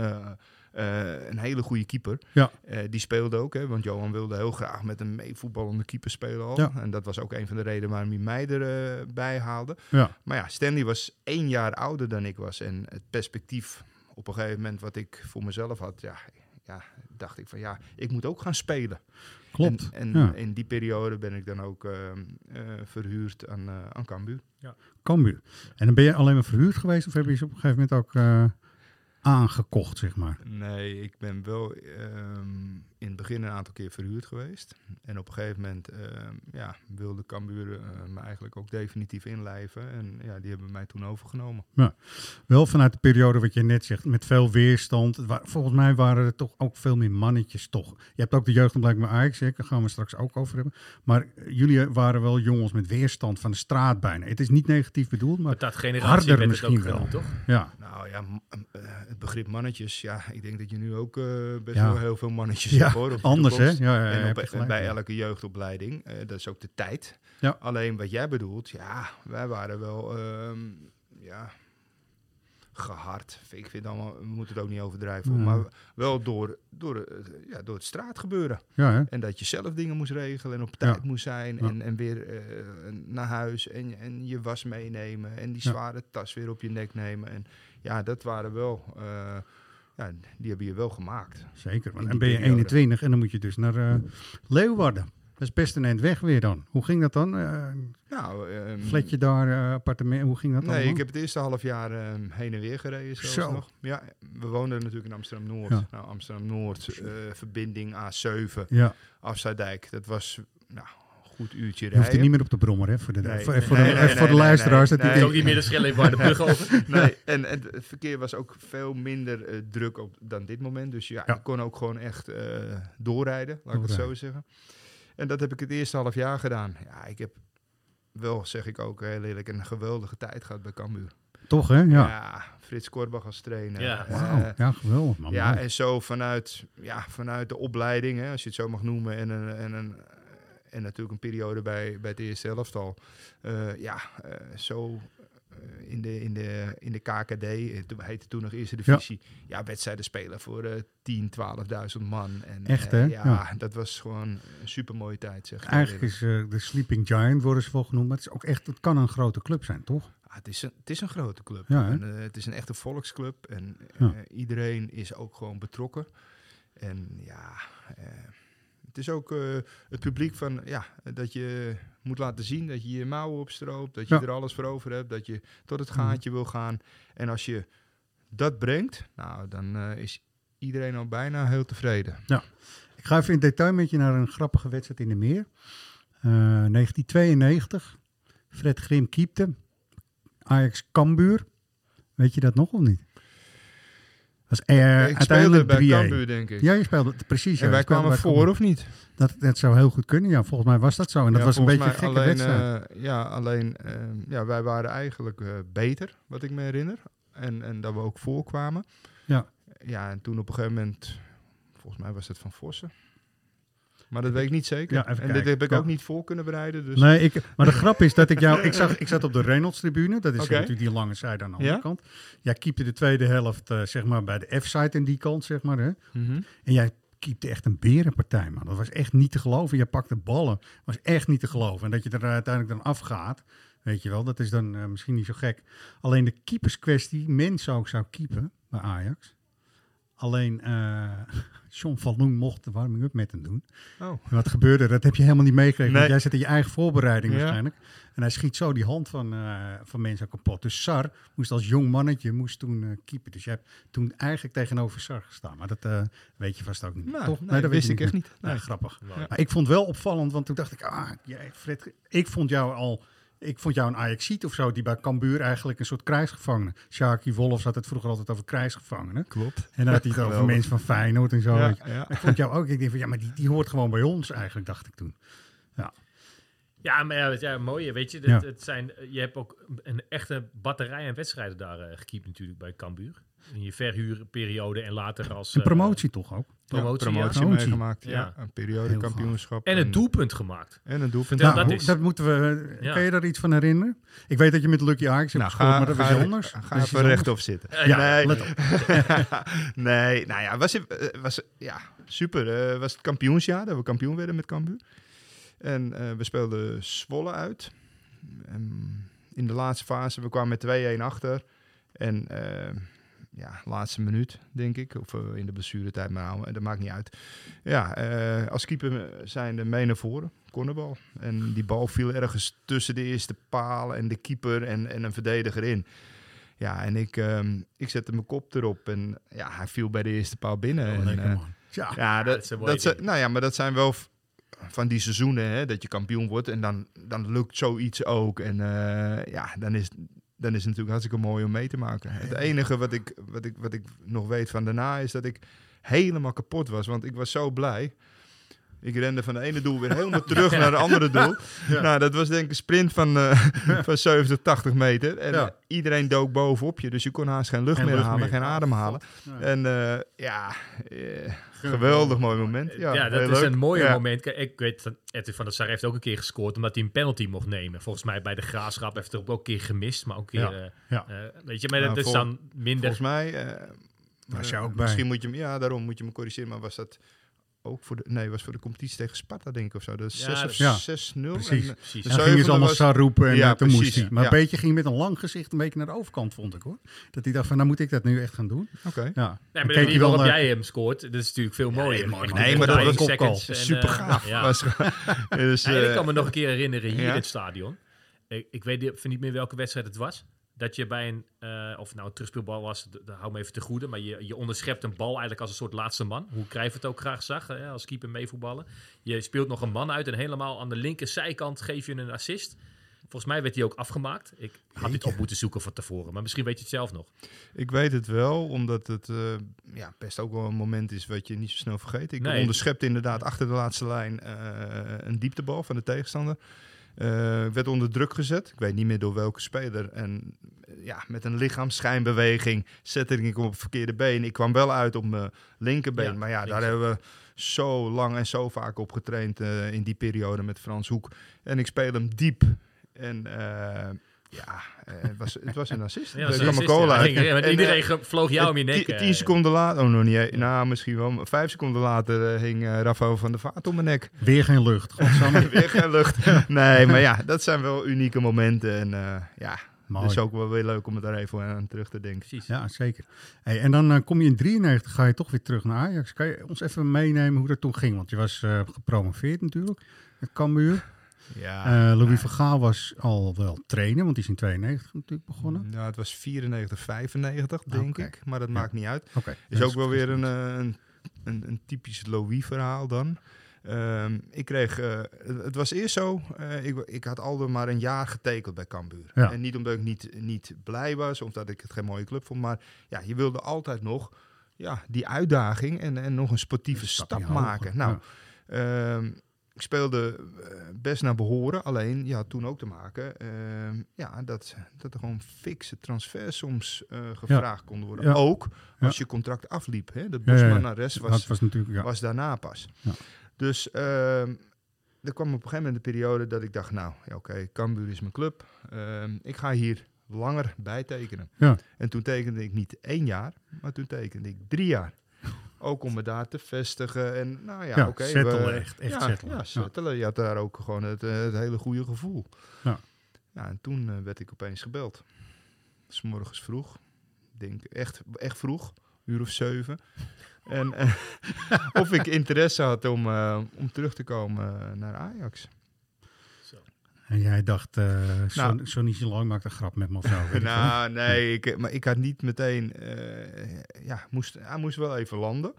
eh, eh, een hele goede keeper. Ja. Eh, die speelde ook, hè, want Johan wilde heel graag met een meevoetballende keeper spelen al. Ja. En dat was ook een van de redenen waarom hij mij erbij bij haalde. Ja. Maar ja, Stanley was één jaar ouder dan ik was. En het perspectief op een gegeven moment wat ik voor mezelf had, ja, ja dacht ik van ja, ik moet ook gaan spelen. Klopt. En, en ja. in die periode ben ik dan ook eh, eh, verhuurd aan, eh aan Cambuur. Cambuur. En dan ben je alleen maar verhuurd geweest of heb je ze op een gegeven moment ook eh, aangekocht, zeg maar? Nee, ik ben wel ehm, in het begin een aantal keer verhuurd geweest. En op een gegeven moment ehm, ja, wilde Cambuur eh, me eigenlijk ook definitief inlijven. En ja, die hebben mij toen overgenomen. Wel vanuit de periode wat je net zegt, met veel weerstand. Volgens mij waren er toch ook veel meer mannetjes toch. Je hebt ook de jeugdopleiding bij Ajax, hè, daar gaan we straks ook over hebben. Maar eh, jullie waren wel jongens met weerstand van de straat bijna. Het is niet negatief bedoeld, maar dat generatie harder misschien wel. genoemd, toch? ja. Nou ja, eh, het begrip mannetjes. Ja, ik denk dat je nu ook eh, best Ja. wel heel veel mannetjes Ja, hoor. op de anders hè? Ja, ja, ja, en op, gelijk, bij elke jeugdopleiding, eh, dat is ook de tijd. Ja. Alleen wat jij bedoelt, ja, wij waren wel, ehm, ja, gehard. Ik vind allemaal, we moeten het ook niet overdrijven. Maar wel door, door, eh, ja, door het straatgebeuren. Ja? En dat je zelf dingen moest regelen en op tijd Ja. moest zijn. En, en weer eh, naar huis en, en je was meenemen. En die zware tas weer op je nek nemen. En ja, dat waren wel... ja, die hebben je wel gemaakt. Zeker. Dan ben je periode. 21 en dan moet je dus naar eh, Leeuwarden. Dat is best een eind weg weer dan. Hoe ging dat dan? Eh Nou, flatje daar, eh, appartement, hoe ging dat dan? Nee, ik heb het eerste half jaar ehm, heen en weer gereden zelfs Zo. nog. Ja, we woonden natuurlijk in Amsterdam-Noord. Ja. Nou, Amsterdam-Noord, verbinding A7, Ja, Afsluitdijk. Dat was nou, goed uurtje je rijden. hoeft er niet meer op de brommer, hè? Voor de, Nee. voor, voor Nee, de, nee, nee, voor de nee, luisteraars. nee, dat nee. ook niet meer de de brug *laughs* over. Nee, en, en het verkeer was ook veel minder eh, druk op, dan dit moment. Dus ja, Ja. ik kon ook gewoon echt eh, doorrijden, laat ik het zo zeggen. En dat heb ik het eerste half jaar gedaan. Ja, ik heb wel, zeg ik ook heel eerlijk, een geweldige tijd gehad bij Cambuur. Toch, hè? Ja, Ja. Frits Korbach als trainer. Ja. Eh. Ja, geweldig, man. ja, en zo vanuit, ja, vanuit de opleiding, hè, als je het zo mag noemen, en, een, en, een, en natuurlijk een periode bij, bij het eerste elftal. Eh, ja, eh, zo eh, in, de, in, de, in de KKD, toen heette toen nog Eerste Divisie, ja, wedstrijden spelen voor eh 10, 12.000 man. En, Echt, ja, Ja. dat was gewoon een super mooie tijd, zeg. Eigenlijk is de Sleeping Giant worden ze wel genoemd. Maar het, is ook echt, het kan een grote club zijn, toch? Ah, het, is een, het is een grote club. Ja, en, het is een echte volksclub. En Ja. iedereen is ook gewoon betrokken. En ja, het is ook eh, het publiek van ja, dat je moet laten zien dat je je mouwen opstroopt, dat je Ja. er alles voor over hebt, dat je tot het Mhm. gaatje wil gaan. En als je dat brengt, nou, dan eh, is iedereen al bijna heel tevreden. Ik ga even in detail met je naar een grappige wedstrijd in de Meer. Eh 1992. Fred Grim keepte. Ajax Cambuur. Weet je dat nog of niet? Was er ik speelde uiteindelijk bij 3-1. Cambuur, denk ik. Ja, je speelde precies. ja, en wij speelde kwamen bij voor, Cambuur. of niet? Dat, dat zou heel goed kunnen. Ja, volgens mij was dat zo. En dat Ja, was een beetje een gekke alleen, wedstrijd. eh, ja, alleen eh, ja, wij waren eigenlijk eh, beter, wat ik me herinner. En, en dat we ook voorkwamen. Ja. Ja, en toen op een gegeven moment, volgens mij was het van Vossen. Maar dat weet ik niet zeker. Ja, en dit kijken. heb ik Ja. ook niet voor kunnen bereiden. Dus Nee, ik, maar de grap is dat ik jou... *laughs* Ik, zag, ik zat op de Reynolds-tribune. Dat is natuurlijk die lange zijde aan de andere Ja? kant. Jij keepte de tweede helft eh, zeg maar bij de F-side en die kant, zeg maar. Hè? Mhm. En jij keepte echt een berenpartij, man. Dat was echt niet te geloven. Je pakte ballen. was echt niet te geloven. En dat je er uiteindelijk dan afgaat, weet je wel, dat is dan eh, misschien niet zo gek. Alleen de keeperskwestie, mens ook zou keepen bij Ajax. Alleen eh *laughs* John van Loen mocht de warming-up met hem doen. Oh, wat gebeurde, dat heb je helemaal niet meegekregen. Nee. Want jij zit in je eigen voorbereiding Ja. waarschijnlijk. En hij schiet zo die hand van, eh, van mensen kapot. Dus Sar moest als jong mannetje moest toen eh keepen. Dus je hebt toen eigenlijk tegenover Sar gestaan. Maar dat weet je vast ook niet. nou, Toch? nee, dat wist ik echt niet. Nee, Nee. grappig. Maar ik vond het wel opvallend, want toen dacht ik, ah, jij, Fred, ik vond jou al, ik vond jou een Ajaxiet of zo, die bij Cambuur eigenlijk een soort krijgsgevangene. Sjaki Wolfs had het vroeger altijd over krijgsgevangenen. Klopt. En dan had hij het over mensen van Feyenoord en zo. Ja. Ik vond jou ook, ik denk van, ja, maar die, die hoort gewoon bij ons eigenlijk, dacht ik toen. Ja, maar ja, ja, mooi. Weet je, dat, Ja. het zijn, je hebt ook een echte batterij aan wedstrijden daar eh gekiept natuurlijk bij Cambuur. In je verhuurperiode en later als... Een eh, promotie toch ook? promotie, ja, ja. promotie meegemaakt. Ja. Ja. Een periode kampioenschap. En een doelpunt gemaakt. En een doelpunt. Ja, Nou, dat hoe- is- dat moeten we, Ja. kan je daar iets van herinneren? Ik weet dat je met Lucky Ajax hebt Nou, gescoord, ga, maar dat ga, was anders. Ga even anders. rechtop zitten. Ja, nee, let *laughs* nee, nou ja, was, het- eh, was ja, super. Eh, was het kampioensjaar, dat we kampioen werden met Cambuur. En eh, we speelden Zwolle uit. In de laatste fase, we kwamen met 2-1 achter. En eh, ja, laatste minuut, denk ik. Of eh, in de blessuretijd, maar dat maakt niet uit. Ja, als keeper zijn de mee naar voren, cornerbal. En die bal viel ergens tussen de eerste paal en de keeper en, en een verdediger in. Ja, en ik, ehm, ik zette mijn kop erop en ja, hij viel bij de eerste paal binnen. Oh, en. Ja, ja, dat dat, zijn, nou ja, maar dat zijn wel van die seizoenen hè, dat je kampioen wordt en dan, dan lukt zoiets ook. En eh, ja, dan is, dan is het natuurlijk hartstikke mooi om mee te maken. Het enige wat ik, wat, ik, wat ik nog weet van daarna is dat ik helemaal kapot was, want ik was zo blij. Ik rende van de ene doel weer helemaal terug naar het andere doel. *laughs* Nou, dat was denk ik een sprint van, eh, *laughs* van 70, 80 meter. En Ja. iedereen dook bovenop je. Dus je kon haast geen lucht Geen meer lucht halen, meer. geen adem halen. Ja. En eh, ja, eh, geweldig mooi moment. Ja, Ja, dat is leuk. een mooi Ja. moment. Kijk, Ik weet dat Edwin van der Sar heeft ook een keer gescoord omdat hij een penalty mocht nemen. Volgens mij bij de Graafschap heeft hij ook een keer gemist, maar ook een keer... Ja, ja. weet je, maar Ja, dat is dan minder... Volgens mij... eh, Was eh, ook bij? Misschien moet je me, ja, daarom moet je me corrigeren. Maar was dat ook voor de, nee, was voor de competitie tegen Sparta, denk ik, of zo. Dat is Ja, 6 of ja. 6-0. Precies. En, eh, Precies. Dan gingen ze zevende allemaal was- zo roepen en Ja, eh, toen moest hij. Maar ja. een beetje ging met een lang gezicht een beetje naar de overkant, vond ik hoor. Dat hij dacht van, nou moet ik dat nu echt gaan doen. Oké. Ja. Nee, maar waarop naar- jij hem scoort, dat is natuurlijk veel mooier. mooi. Nee, maar dat was seconds en, Super eh, gaaf. ja. Was, *laughs* dus, ik eh, kan me nog een keer herinneren hier ja. in het stadion. Ik, ik weet niet meer welke wedstrijd het was. Dat je bij een, eh, of het nou een terugspeelbal was, d- d- hou me even te goede. Maar je, je onderschept een bal eigenlijk als een soort laatste man. Hoe Cruijff het ook graag zag, hè, als keeper meevoetballen. Je speelt nog een man uit en helemaal aan de linkerzijkant geef je een assist. Volgens mij werd die ook afgemaakt. Ik had dit op moeten zoeken van tevoren, maar misschien weet je het zelf nog. Ik weet het wel, omdat het eh, ja, best ook wel een moment is wat je niet zo snel vergeet. Ik Nee. onderschepte inderdaad achter de laatste lijn eh, een dieptebal van de tegenstander. Eh, werd onder druk gezet. Ik weet niet meer door welke speler. En eh, ja, met een lichaamsschijnbeweging zette ik hem op het verkeerde been. Ik kwam wel uit op mijn linkerbeen. Ja, maar ja, daar hebben we zo lang en zo vaak op getraind eh, in die periode met Frans Hoek. En ik speel hem diep. En ja, eh, het, was, het was een assist. Ja, dat kwam een een goal uit. En, iedereen eh, vloog jou om je nek. Tien, eh. tien seconden later, oh nog niet, nou misschien wel, maar vijf seconden later eh, hing eh, Rafael van der Vaart om mijn nek. Weer geen lucht. *laughs* Weer geen lucht. *laughs* Nee, maar ja, dat zijn wel unieke momenten en eh, ja, Mooi. het is ook wel weer leuk om het daar even aan terug te denken. Precies. Ja, zeker. Hey, en dan eh, kom je in 93, ga je toch weer terug naar Ajax. Kan je ons even meenemen hoe dat toen ging? Want je was eh, gepromoveerd natuurlijk, het Cambuur. Ja, Eh Louis van Gaal was al wel trainer, want die is in 92 natuurlijk begonnen. nou, het was 94, 95 denk ik, maar dat Ja. maakt niet uit. Is Ja, ook wel weer een, eh, een, een, een typisch Louis-verhaal dan. Ehm, ik kreeg, eh, het, was eerst zo, ik, ik had altijd maar een jaar getekend bij Cambuur. Ja. En niet omdat ik niet, niet blij was of dat ik het geen mooie club vond, maar ja, je wilde altijd nog ja, die uitdaging en, en nog een sportieve Een stap hoger, maken. Nou, ja. Ehm, ik speelde eh, best naar behoren, alleen je had toen ook te maken ehm, ja, dat, dat er gewoon fikse transfers soms eh, gevraagd konden worden. Ja. Ook Ja. als je contract afliep. Hè? Dat Ja, ja, ja. Bosman naar rest dat was, was natuurlijk, ja. was daarna pas. Ja. Dus ehm, er kwam op een gegeven moment een periode dat ik dacht, nou ja, oké, Cambuur is mijn club. Ehm, ik ga hier langer bijtekenen. Ja. En toen tekende ik niet één jaar, maar toen tekende ik drie jaar. Ook om me daar te vestigen. En nou ja, Ja, oké. we- echt, echt ja, settelen. Ja, Ja. settelen. Je had daar ook gewoon het, eh, het hele goede gevoel. Ja. Ja, en toen eh, werd ik opeens gebeld. S morgens vroeg. Denk echt, echt vroeg. Uur of zeven. En eh, *laughs* of ik interesse had om, om terug te komen naar Ajax. En jij dacht, eh zo, Nou. zo niet zo lang maakt een grap met me of zo. weet *laughs* ik veel. nou, nee, ik, maar ik had niet meteen... eh, ja, moest, hij moest wel even landen.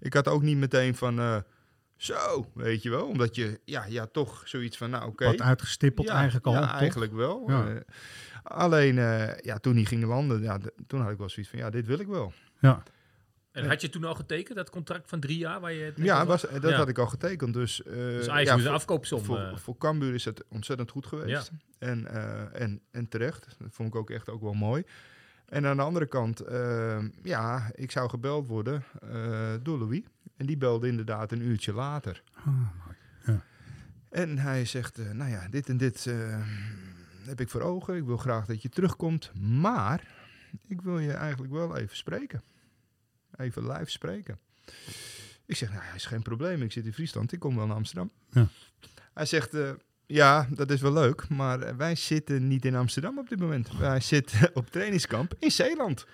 Ik had ook niet meteen van... eh, zo, weet je wel. Omdat je, ja, ja toch zoiets van, nou oké. Wat uitgestippeld Ja, eigenlijk al, Ja, toch? eigenlijk wel. Ja. Alleen, ja, toen hij ging landen, ja, toen had ik wel zoiets van, ja, dit wil ik wel. Ja, En had je toen al getekend, dat contract van drie jaar? Waar je Ja, was, had? dat Ja. had ik al getekend. Dus, eh Dus ja, voor, afkoopsom... voor, eh, voor Cambuur is het ontzettend goed geweest. En, eh, en, en terecht. Dat vond ik ook echt ook wel mooi. En aan de andere kant, eh, ja, ik zou gebeld worden eh, door Louis. En die belde inderdaad een uurtje later. Ah, mooi. En hij zegt, eh, nou ja, dit en dit eh, heb ik voor ogen. Ik wil graag dat je terugkomt. Maar ik wil je eigenlijk wel even spreken. Even live spreken. Ik zeg, nou ja, is geen probleem. Ik zit in Friesland. Ik kom wel naar Amsterdam. Ja. Hij zegt, eh, ja, dat is wel leuk. Maar eh, wij zitten niet in Amsterdam op dit moment. Wij *laughs* zitten op trainingskamp in Zeeland.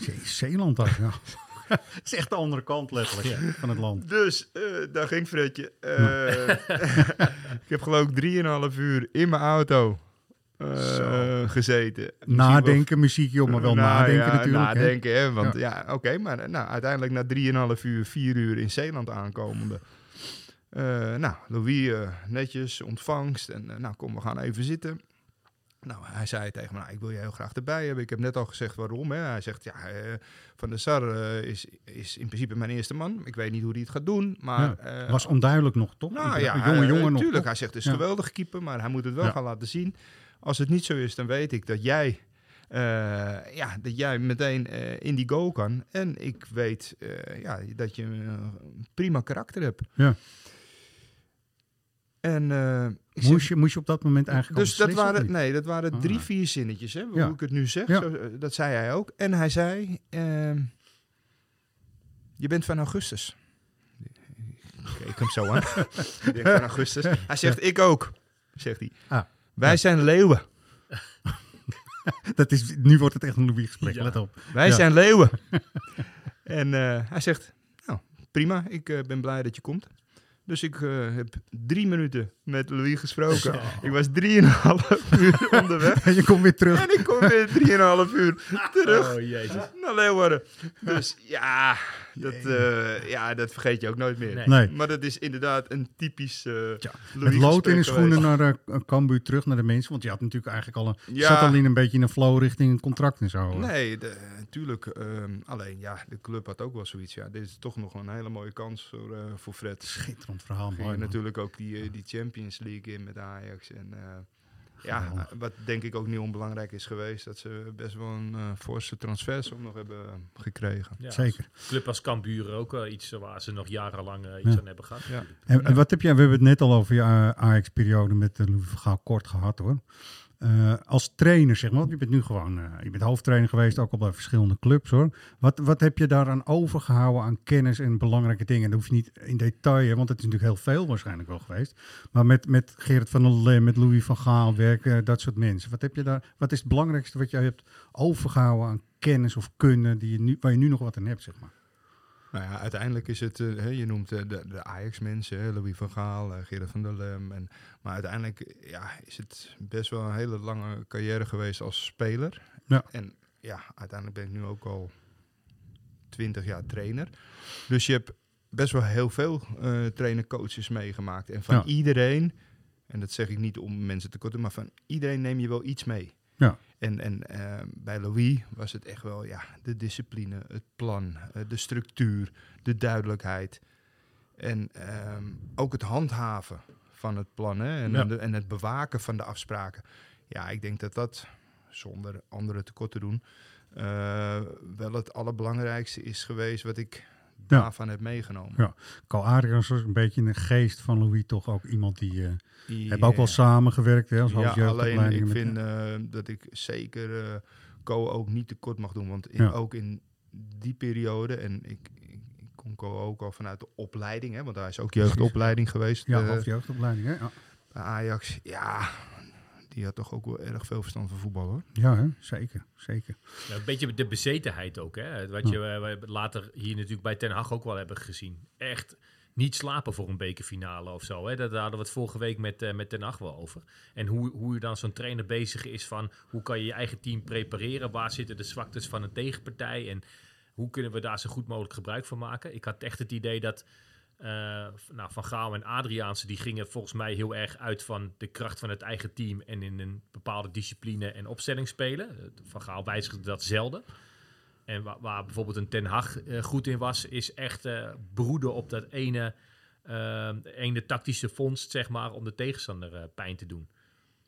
Zee- Zeeland ook, ja. *laughs* Het is echt de andere kant letterlijk van het land. Dus eh, daar ging Fredje. Eh, *laughs* ik heb geloof ik 3,5 uur in mijn auto eh, gezeten. Nadenken, muziekje op, maar wel Nou nadenken ja, natuurlijk. Nadenken, hè. Want ja, oké, maar eh, nou, uiteindelijk na 3,5 uur, 4 uur in Zeeland aankomende. eh, nou, Louis, eh, netjes, ontvangst. En nou, kom, we gaan even zitten. Nou, hij zei tegen me, nou, ik wil je heel graag erbij hebben. Ik heb net al gezegd waarom. Hè. Hij zegt, ja, eh, Van der Sar eh, is, is in principe mijn eerste man. Ik weet niet hoe hij het gaat doen, maar... eh, was onduidelijk nog, toch? nou Een ja, jonge jongen nog. tuurlijk. toch? Hij zegt, het is geweldige keeper, maar hij moet het wel Ja. gaan laten zien. Als het niet zo is, dan weet ik dat jij, eh, ja, dat jij meteen eh, in die goal kan. En ik weet eh, ja, dat je een prima karakter hebt. Ja. En zeg, Moest je, moest je op dat moment eigenlijk dus dat waren, nee, dat waren Ah. drie, vier zinnetjes, hè, hoe Ja. ik het nu zeg. Ja. Zo, dat zei hij ook. En hij zei, ehm, je bent van augustus. Ik keek hem zo aan. *laughs* ik denk van augustus. Hij zegt, ik ook, zegt hij. Ah. Wij Ja. zijn leeuwen. *laughs* Dat is, nu wordt het echt een Louis gesprek, Ja. let op. Wij Ja. zijn leeuwen. *laughs* en eh, hij zegt, nou, prima, ik eh, ben blij dat je komt. Dus ik eh, heb drie minuten met Louis gesproken. Ik was drieënhalf *laughs* uur onderweg. En *laughs* je komt weer terug. En ik kom weer drieënhalf uur terug Oh, jezus. naar Leeuwarden. Dus *laughs* ja dat, eh, ja, dat vergeet je ook nooit meer. Nee. Nee. Maar dat is inderdaad een typisch eh Louis Met lood in de schoenen geweest. naar uh, Cambuur terug naar de mensen. Want je had natuurlijk eigenlijk al een... Ja. zat al in een beetje in een flow richting een contract en zo. Nee, natuurlijk. alleen ja, de club had ook wel zoiets. Ja, dit is toch nog een hele mooie kans voor, eh, voor Fred. Schitterend verhaal. Ging Mooi, je man. natuurlijk ook die, eh, die Champions League in met Ajax. En eh, ja, wat denk ik ook niet onbelangrijk is geweest, dat ze best wel een eh forse transfersom nog hebben gekregen. Ja, Zeker. Club als Cambuur ook wel iets waar ze nog jarenlang iets Ja. aan hebben gehad. Ja. En, en wat heb jij, we hebben het net al over je uh, Ajax-periode met uh, Louis van Gaal kort gehad hoor. Uh, als trainer, zeg maar, want je bent nu gewoon, uh, je bent hoofdtrainer geweest, ook al bij verschillende clubs hoor. Wat, wat heb je daaraan overgehouden aan kennis en belangrijke dingen? Dat hoef je niet in detail, want het is natuurlijk heel veel waarschijnlijk wel geweest. Maar met, met Gerrit van der met Louis van Gaal werken, dat soort mensen. Wat, heb je daar, wat is het belangrijkste wat jij hebt overgehouden aan kennis of kunnen die je nu, waar je nu nog wat aan hebt, zeg maar? Nou ja, uiteindelijk is het, uh, je noemt uh, de, de Ajax-mensen, Louis van Gaal, uh, Gerrit van der Lem. En, maar uiteindelijk ja, is het best wel een hele lange carrière geweest als speler. Ja. En ja, uiteindelijk ben ik nu ook al twintig jaar trainer. Dus je hebt best wel heel veel trainer-coaches meegemaakt. En van Ja. iedereen, en dat zeg ik niet om mensen te korten, maar van iedereen neem je wel iets mee. Ja. En, en uh, bij Louis was het echt wel ja, de discipline, het plan, uh, de structuur, de duidelijkheid. En um, ook het handhaven van het plan hè, en, Ja. de, en het bewaken van de afspraken. Ja, ik denk dat dat, zonder anderen tekort te doen, uh, wel het allerbelangrijkste is geweest wat ik Ja. daarvan heb meegenomen. Ja. Carl Adriaans was een beetje in de geest van Louis toch ook iemand die... uh, Die, hebben ook wel eh, samengewerkt hè, als Ja, alleen ik met- vind eh, dat ik zeker Co ook niet tekort mag doen. Want in, Ja. ook in die periode, en ik, ik, Co ook al vanuit de opleiding, hè, want hij is ook jeugdopleiding geweest Ja, hoofdjeugdopleiding. Hè? Ja. Ajax. Ja, die had toch ook wel erg veel verstand van voetbal hoor. ja, hè? zeker. zeker. Ja, een beetje de bezetenheid ook. Hè? Wat je eh, we later hier natuurlijk bij Ten Hag ook wel hebben gezien. Echt niet slapen voor een bekerfinale of zo. Hè? Dat daar hadden we het vorige week met, eh, met Ten Hag wel over. En hoe, hoe je dan zo'n trainer bezig is van... hoe kan je je eigen team prepareren? Waar zitten de zwaktes van een tegenpartij? En hoe kunnen we daar zo goed mogelijk gebruik van maken? Ik had echt het idee dat... eh, nou, van Gaal en Adriaanse die gingen volgens mij heel erg uit van de kracht van het eigen team en in een bepaalde discipline en opstelling spelen. Van Gaal wijzigde dat zelden. En waar, waar bijvoorbeeld een Ten Hag eh, goed in was, is echt eh, broeden op dat ene, eh, ene tactische vondst, zeg maar, om de tegenstander eh, pijn te doen.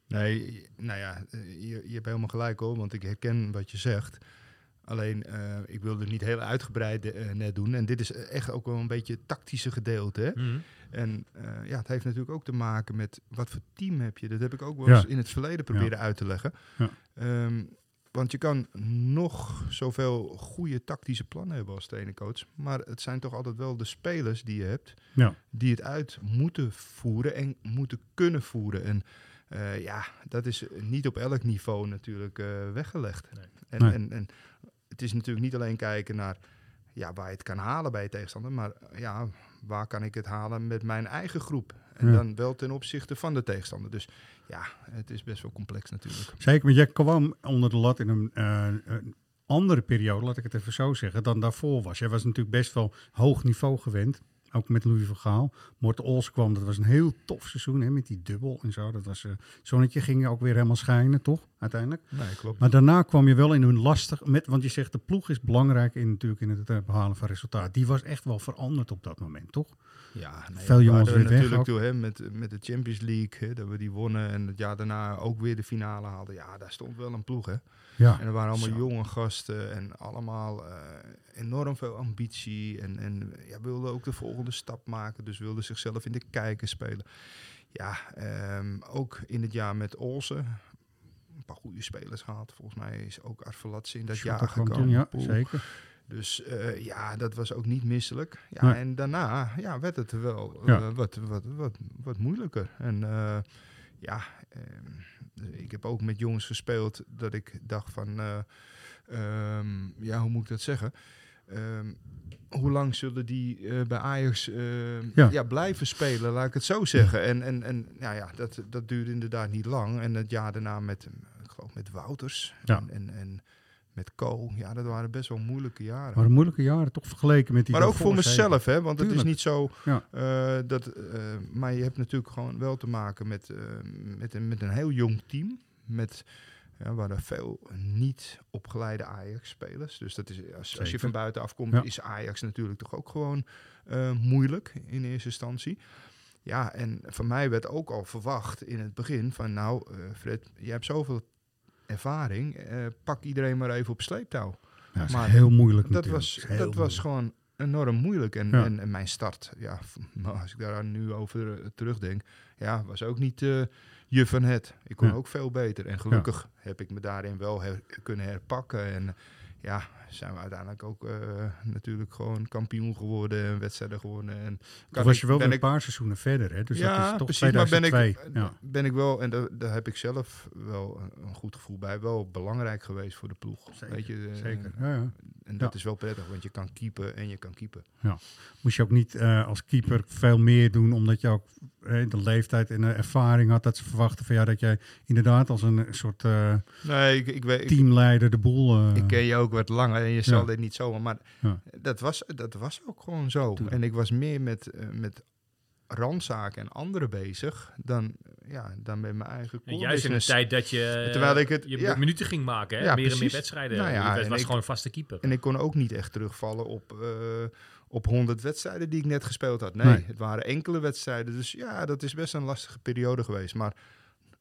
Nee, nou ja, eh, je, je hebt helemaal gelijk hoor, want ik herken wat je zegt. Alleen, eh, ik wilde niet heel uitgebreid eh, net doen. En dit is echt ook wel een beetje het tactische gedeelte. Hè? En uh, ja, het heeft natuurlijk ook te maken met wat voor team heb je. Dat heb ik ook wel Ja. eens in het verleden proberen uit te leggen. Ja. Ehm, want je kan nog zoveel goede tactische plannen hebben als trainercoach. Maar het zijn toch altijd wel de spelers die je hebt. Ja. Die het uit moeten voeren en moeten kunnen voeren. En uh, ja, dat is niet op elk niveau natuurlijk uh, weggelegd. Nee. En, Nee. en, en het is natuurlijk niet alleen kijken naar ja, waar je het kan halen bij je tegenstander. Maar ja, waar kan ik het halen met mijn eigen groep? En Ja. dan wel ten opzichte van de tegenstander. Dus ja, het is best wel complex natuurlijk. Zeker, maar jij kwam onder de lat in een, eh, een andere periode, laat ik het even zo zeggen, dan daarvoor was. Jij was natuurlijk best wel hoog niveau gewend. Ook met Louis van Gaal. Morten Ols kwam, dat was een heel tof seizoen hè, met die dubbel en zo. Dat was, eh zonnetje ging ook weer helemaal schijnen, toch? Uiteindelijk. Nee, klopt. Maar daarna kwam je wel in hun lastig, met, want je zegt de ploeg is belangrijk in, natuurlijk in het eh, behalen van resultaat. Die was echt wel veranderd op dat moment, toch? Ja, nee, Veel we jongens weer weg natuurlijk toe, hè, met, met de Champions League, hè, dat we die wonnen en het jaar daarna ook weer de finale haalden. Ja, daar stond wel een ploeg, hè. Ja. En er waren allemaal Zo. jonge gasten en allemaal eh, enorm veel ambitie. En, en ja, wilden ook de volgende stap maken. Dus wilden zichzelf in de kijker spelen. Ja, ehm, ook in het jaar met Olsen. Een paar goede spelers gehad. Volgens mij is ook Arvelatse in dat jaar gekomen. toen, ja, zeker. Dus eh, ja, dat was ook niet misselijk. Ja, Nee. En daarna ja, werd het wel eh, wat, wat, wat, wat moeilijker. En eh, ja, ehm, ik heb ook met jongens gespeeld dat ik dacht van... eh, ehm, ja, hoe moet ik dat zeggen? Ehm, hoe lang zullen die bij Ajax Ja. ja. blijven spelen, laat ik het zo zeggen. En, en, en nou ja, dat, dat duurde inderdaad niet lang. En het jaar daarna met, ik geloof met Wouters Ja. en, en, en met Co. Ja, dat waren best wel moeilijke jaren. Maar moeilijke jaren toch vergeleken met die Maar ook voor mezelf, hè? Want het is niet zo Ja. eh, dat. eh, maar je hebt natuurlijk gewoon wel te maken met, eh, met, een, met een heel jong team. Met. Ja, waar er veel niet opgeleide Ajax-spelers. Dus dat is, als, als je van buiten afkomt, Ja. is Ajax natuurlijk toch ook gewoon moeilijk in eerste instantie. Ja, en van mij werd ook al verwacht in het begin van... nou, Fred, je hebt zoveel ervaring, eh, pak iedereen maar even op sleeptouw. Ja, dat is Maar heel moeilijk Dat natuurlijk. was, dat was gewoon enorm moeilijk. En, Ja. en, en mijn start, ja, nou, als ik daar nu over eh, terugdenk, ja, was ook niet eh je van het. Ik kon Ja. ook veel beter. En gelukkig heb ik me daarin wel her- kunnen herpakken. En ja, zijn we uiteindelijk ook eh, natuurlijk gewoon kampioen geworden en wedstrijden gewonnen. En kan was ik- je wel een ik- paar seizoenen verder, hè? Dus ja, dat is toch precies. Maar ben ik, 2002. ja. ben ik wel, en daar, daar heb ik zelf wel een, een goed gevoel bij, wel belangrijk geweest voor de ploeg. Zeker, Weet je, eh, Zeker. Ja, ja. En dat is wel prettig, want je kan keepen en je kan keepen. Moest je ook niet eh, als keeper veel meer doen, omdat je ook eh, de leeftijd en de ervaring had dat ze verwachten van ja, dat jij inderdaad als een soort eh, Nee, ik, ik weet. Teamleider de boel. eh, ik ken je ook wat langer en je zal Ja. dit niet zomaar. Maar Ja. dat, was, dat was ook gewoon zo. En ik was meer met, eh, met randzaken en anderen bezig dan, ja, dan met mijn eigen En juist in een tijd dat je, eh, Terwijl ik het- je ja. minuten ging maken, hè? Ja, meer en meer wedstrijden. Nou ja, was ik- gewoon een vaste keeper. En ik kon ook niet echt terugvallen op, eh, op 100 wedstrijden die ik net gespeeld had. Nee, Nee. het waren enkele wedstrijden. Dus ja, dat is best een lastige periode geweest. Maar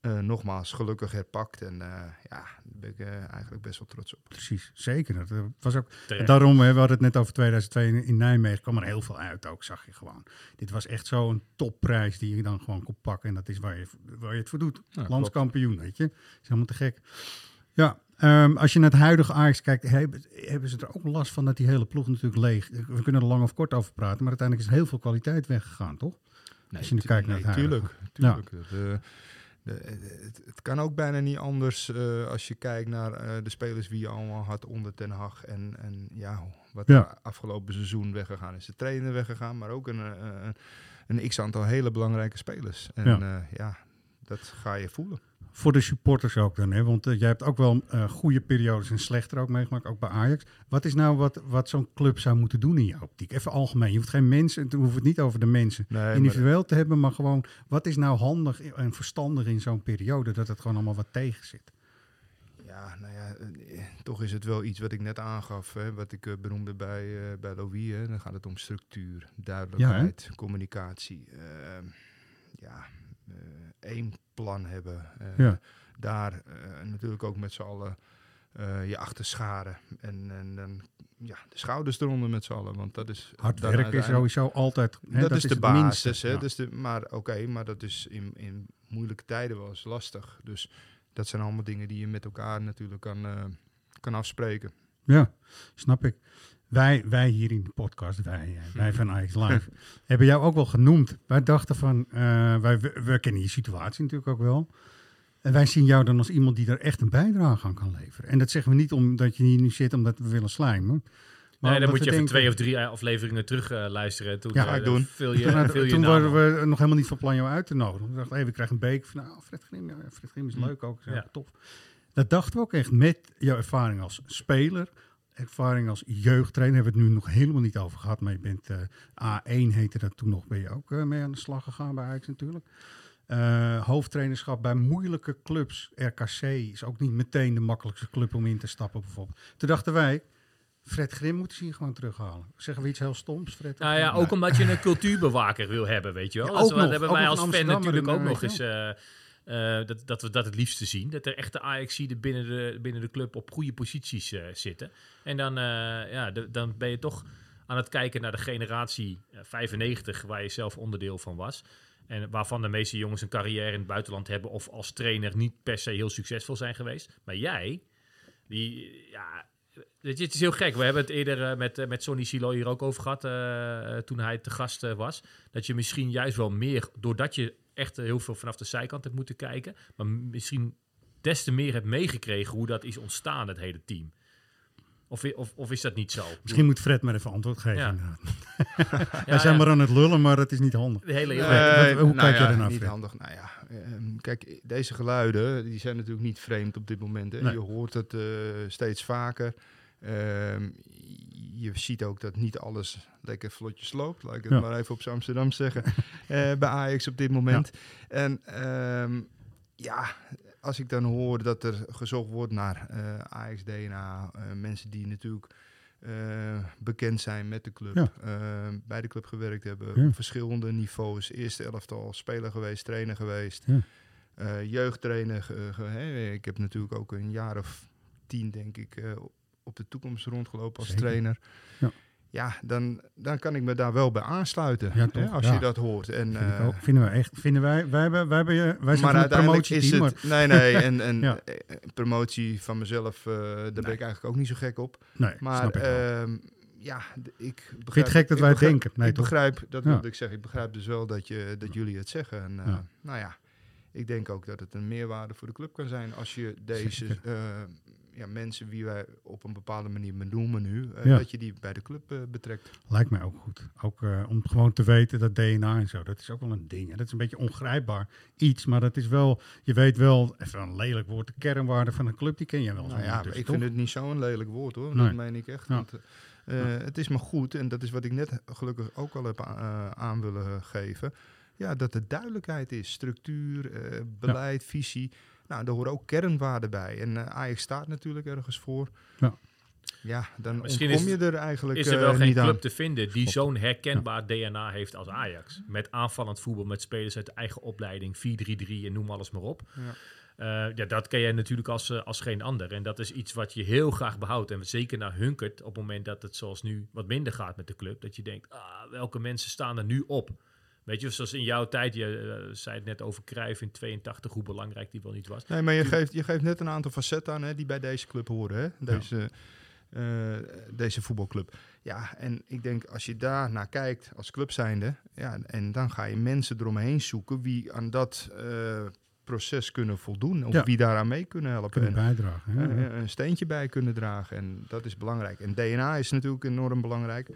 eh, nogmaals, gelukkig herpakt. En eh, ja, daar ben ik eh, eigenlijk best wel trots op. Precies, zeker. Dat was ook, Terecht. daarom, hè, we hadden het net over 2002 in, in Nijmegen, kwam er heel veel uit ook, zag je gewoon. Dit was echt zo'n topprijs die je dan gewoon kon pakken. En dat is waar je, waar je het voor doet. Ja, Landskampioen, weet je. is helemaal te gek. Ja, ehm, als je naar het huidige Ajax kijkt, hebben, hebben ze er ook last van dat die hele ploeg natuurlijk leeg... We kunnen er lang of kort over praten, maar uiteindelijk is heel veel kwaliteit weggegaan, toch? Als je nu kijkt naar het huidige. tuurlijk, tuurlijk. Dat, de- het, het kan ook bijna niet anders eh, als je kijkt naar eh, de spelers wie je allemaal had onder Ten Hag. En, en ja, wat Ja. afgelopen seizoen weggegaan is. De trainer weggegaan, maar ook een, eh, een, een x-aantal hele belangrijke spelers. En ja dat ga je voelen. Voor de supporters ook dan, hè? want eh, jij hebt ook wel eh, goede periodes en slechter ook meegemaakt, ook bij Ajax. Wat is nou wat, wat zo'n club zou moeten doen in jouw optiek? Even algemeen, je hoeft geen mensen, het hoeft het niet over de mensen Nee, maar- individueel te hebben, maar gewoon, wat is nou handig en verstandig in zo'n periode, dat het gewoon allemaal wat tegen zit? Ja, nou ja, eh, toch is het wel iets wat ik net aangaf, hè, wat ik benoemde bij, bij Louis. Hè. Dan gaat het om structuur, duidelijkheid, communicatie. ehm, ja, één plan hebben. eh, Ja. Daar eh, natuurlijk ook met z'n allen eh, je achter scharen. En, en dan ja, de schouders eronder met z'n allen. Want dat is Hard dan werken is sowieso altijd, hè, dat, is de basis. minste, hè? ja. Dus de, maar oké, maar dat is in, in moeilijke tijden wel eens lastig. Dus dat zijn allemaal dingen die je met elkaar natuurlijk kan, kan afspreken. Ja, snap ik. Wij, wij hier in de podcast, wij, eh, *laughs* wij van Ajax Live, hebben jou ook wel genoemd. Wij dachten van, eh, wij, we, we kennen je situatie natuurlijk ook wel. En wij zien jou dan als iemand die er echt een bijdrage aan kan leveren. En dat zeggen we niet omdat je hier nu zit omdat we willen slijmen. Maar Nee, dan moet je even denken- twee of drie afleveringen terug eh, luisteren. Toen, Ja, eh, ik doen. Je, Toen, je toen waren we nog helemaal niet van plan jou uit te nodigen. We dachten, hey, we krijgen een beek. Van, nou, Fred Grim, ja, Fred Grim is Hm. leuk ook. Is Ja. tof. Dat dachten we ook echt met jouw ervaring als speler. Ervaring als jeugdtrainer. Hebben we het nu nog helemaal niet over gehad. Maar je bent eh, A1 heette dat toen nog. Ben je ook eh, mee aan de slag gegaan bij Ajax natuurlijk. Eh, hoofdtrainerschap bij moeilijke clubs. RKC is ook niet meteen de makkelijkste club om in te stappen bijvoorbeeld. Toen dachten wij, Fred Grim moeten ze hier gewoon terughalen. Zeggen we iets heel stoms, Fred? Nou ja, ook omdat je een cultuurbewaker wil hebben, weet je wel. Ja, ook dat nog. hebben Ook wij als fan natuurlijk ook nog eens... eh, dat, dat we dat het liefst te zien. Dat er echte Ajaxiden binnen de, binnen de club op goede posities eh, zitten. En dan, eh, ja, dan ben je toch aan het kijken naar de generatie eh, 95, waar je zelf onderdeel van was. En waarvan de meeste jongens een carrière in het buitenland hebben of als trainer niet per se heel succesvol zijn geweest. Maar jij, die, ja, weet je, het is heel gek. We hebben het eerder eh, met, eh, met Sonny Silo hier ook over gehad eh, toen hij te gast was. Dat je misschien juist wel meer, doordat je echt heel veel vanaf de zijkant hebt moeten kijken, maar misschien des te meer hebt meegekregen hoe dat is ontstaan, het hele team. Of, of, of is dat niet zo? Misschien moet Fred maar even antwoord geven. Ja. inderdaad. *laughs* *laughs* Ja, Wij zijn ja, maar aan het lullen, maar dat is niet handig. de hele, Nee. hoe nou kijk je ernaar, Niet Fred? handig. Nou ja, ehm, kijk, deze geluiden die zijn natuurlijk niet vreemd op dit moment. Hè. Nee. Je hoort het eh, steeds vaker. Ehm, je ziet ook dat niet alles lekker vlotjes loopt. Laat ik het Ja. maar even op Amsterdam zeggen. *laughs* eh, bij Ajax op dit moment. En ehm, ja, als ik dan hoor dat er gezocht wordt naar eh, Ajax-DNA, mensen die natuurlijk eh, bekend zijn met de club, Ja. eh, bij de club gewerkt hebben, Ja. op verschillende niveaus, eerste elftal, speler geweest, trainer geweest, Ja. eh, jeugdtrainer. ge- ge- hè. Ik heb natuurlijk ook een jaar of tien, denk ik, op de toekomst rondgelopen als Zeker. trainer. Ja. Dan, dan kan ik me daar wel bij aansluiten, Ja, hè, als Ja. je dat hoort. En, Vind ik ook. Vinden wij echt. Vinden wij, wij, hebben, wij, hebben, wij zijn maar het uiteindelijk is het... Nee, nee, en, *laughs* en Ja. eh, promotie van mezelf, eh, daar ben ik eigenlijk ook niet zo gek op. Maar, nee, Maar ik ehm, ja, ik begrijp... Vind gek dat wij begrijp- denken? Nee, ik toch? begrijp, dat wilde ik zeggen, ik begrijp dus wel dat, je, dat jullie het zeggen. En. Nou ja, ik denk ook dat het een meerwaarde voor de club kan zijn als je deze ja, mensen wie wij op een bepaalde manier benoemen nu, eh, Ja. dat je die bij de club eh, betrekt. Lijkt mij ook goed. Ook eh, om gewoon te weten dat DNA en zo, dat is ook wel een ding. hè. Dat is een beetje ongrijpbaar iets, maar dat is wel, je weet wel, even een lelijk woord, de kernwaarde van een club, die ken je wel. Nou ja, ondertussen, ik vind het niet zo'n lelijk woord hoor. Nee. Dat meen ik echt. Ja. Want, Het is maar goed, en dat is wat ik net gelukkig ook al heb aan willen geven. Ja, dat er duidelijkheid is. Structuur, beleid, visie. Nou, daar horen ook kernwaarden bij. En eh Ajax staat natuurlijk ergens voor. Ja. Ja, dan Misschien kom is- je er eigenlijk is er eh, wel geen niet club aan. te vinden die zo'n herkenbaar DNA heeft als Ajax. Met aanvallend voetbal, met spelers uit de eigen opleiding, 4-3-3 en noem alles maar op. Ja. Eh, ja, dat ken jij natuurlijk als, eh, als geen ander. En dat is iets wat je heel graag behoudt. En zeker naar Hunkert, op het moment dat het zoals nu wat minder gaat met de club. Dat je denkt, ah, welke mensen staan er nu op? Weet je, zoals in jouw tijd, je eh, zei het net over Cruijff in 82, hoe belangrijk die wel niet was. Nee, maar je geeft, je geeft net een aantal facetten aan hè, die bij deze club horen. Hè? Deze, eh, deze voetbalclub. Ja, en ik denk als je daar naar kijkt als club zijnde, ja, en dan ga je mensen eromheen zoeken wie aan dat eh, proces kunnen voldoen. Of Ja. wie daaraan mee kunnen helpen. Kunnen En, bijdragen. ja, ja. een steentje bij kunnen dragen. En dat is belangrijk. En DNA is natuurlijk enorm belangrijk.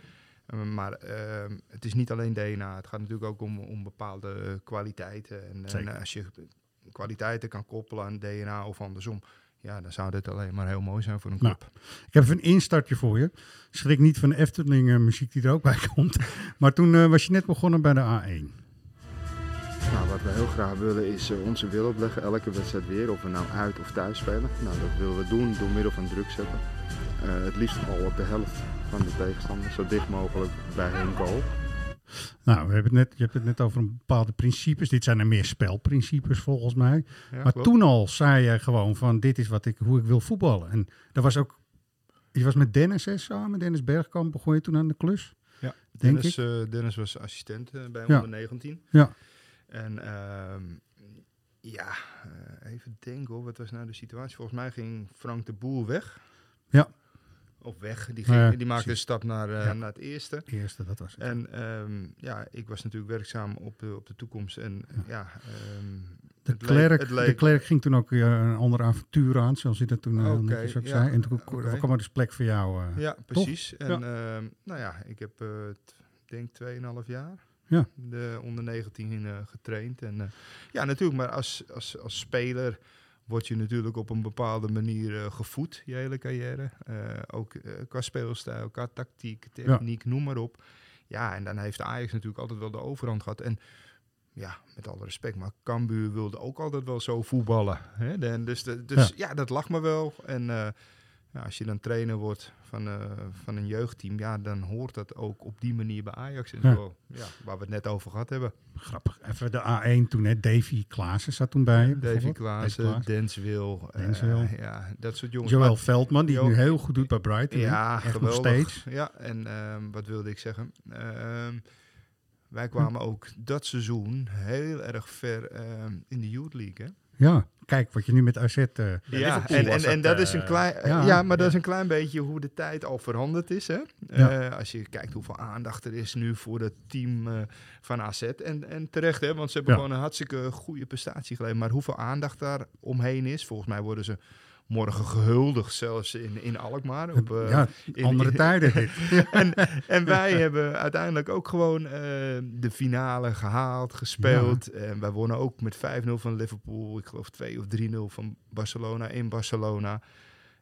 Eh, maar eh, het is niet alleen DNA. Het gaat natuurlijk ook om, om bepaalde kwaliteiten. En, en als je kwaliteiten kan koppelen aan DNA of andersom. Ja, dan zou dit alleen maar heel mooi zijn voor een Nou, club. Ik heb even een instartje voor je. Schrik niet van de Efteling eh, muziek die er ook bij *laughs* komt. Maar toen eh, was je net begonnen bij de A1. Nou, wat we heel graag willen is eh, onze wil opleggen, elke wedstrijd weer, of we nou uit of thuis spelen. Nou, dat willen we doen door middel van druk zetten. Eh, het liefst al op de helft van de tegenstander, zo dicht mogelijk bij hun goal. Nou, we hebben het net, je hebt het net over een bepaalde principes. Dit zijn er meer spelprincipes volgens mij. Ja, maar klopt. toen al zei je gewoon van dit is wat ik, hoe ik wil voetballen. En dat was ook, je was met Dennis hè, samen, Dennis Bergkamp, begon je toen aan de klus. Ja, denk Dennis, eh, Dennis was assistent bij Ja. onder 19. Ja. En ehm, ja, eh, even denken hoor, wat was nou de situatie? Volgens mij ging Frank de Boer weg. Ja. Of weg, die, ging, die maakte een stap naar, eh, Ja. naar het eerste. Eerste, dat was het. En ehm, ja, ik was natuurlijk werkzaam op de, op de toekomst. En ja, ehm, De Klerk, de Klerk ging toen ook eh, een ander avontuur aan, zoals hij dat toen netjes ook ja, zei. En toen kwam er dus plek voor jou. Ja, precies. En nou ja, ik heb, denk 2,5 jaar Ja. de onder 19 eh, getraind. En eh, ja, natuurlijk, maar als, als, als speler word je natuurlijk op een bepaalde manier eh, gevoed, je hele carrière. Ook qua speelstijl, qua tactiek, techniek, noem maar op. Ja, en dan heeft Ajax natuurlijk altijd wel de overhand gehad. En ja, met alle respect, maar Cambuur wilde ook altijd wel zo voetballen. Hè? En dus de, dus ja. dat lag me wel. En ja, als je dan trainer wordt van, eh, van een jeugdteam, ja, dan hoort dat ook op die manier bij Ajax. En Ja. zo, ja, waar we het net over gehad hebben. Grappig. Even de A1 toen, hè. Davy Klaassen zat toen bij. Davy. Klaassen, eh, Dens Wil. ja, dat soort jongens. Joël Veldman, die Jo- nu heel goed doet bij Brighton. Ja, Echt nog geweldig. steeds. Ja, en ehm, wat wilde ik zeggen? Ehm, Hm. wij kwamen ook dat seizoen heel erg ver ehm, in de Youth League. Hè? Ja, kijk wat je nu met AZ... eh, Ja, en, en, en dat, is een eh, klein, ja. ja, maar dat is een klein beetje hoe de tijd al veranderd is. Hè? Ja. Eh, als je kijkt hoeveel aandacht er is nu voor het team eh, van AZ. En, en terecht, hè, want ze hebben Ja. gewoon een hartstikke goede prestatie geleverd. Maar hoeveel aandacht daar omheen is, volgens mij worden ze morgen gehuldigd, zelfs in, in Alkmaar. Op, eh, ja, in- andere in- tijden *laughs* en, en *laughs* wij hebben uiteindelijk ook gewoon eh, de finale gehaald, gespeeld. En wij wonnen ook met 5-0 van Liverpool. Ik geloof 2 of 3-0 van Barcelona in Barcelona.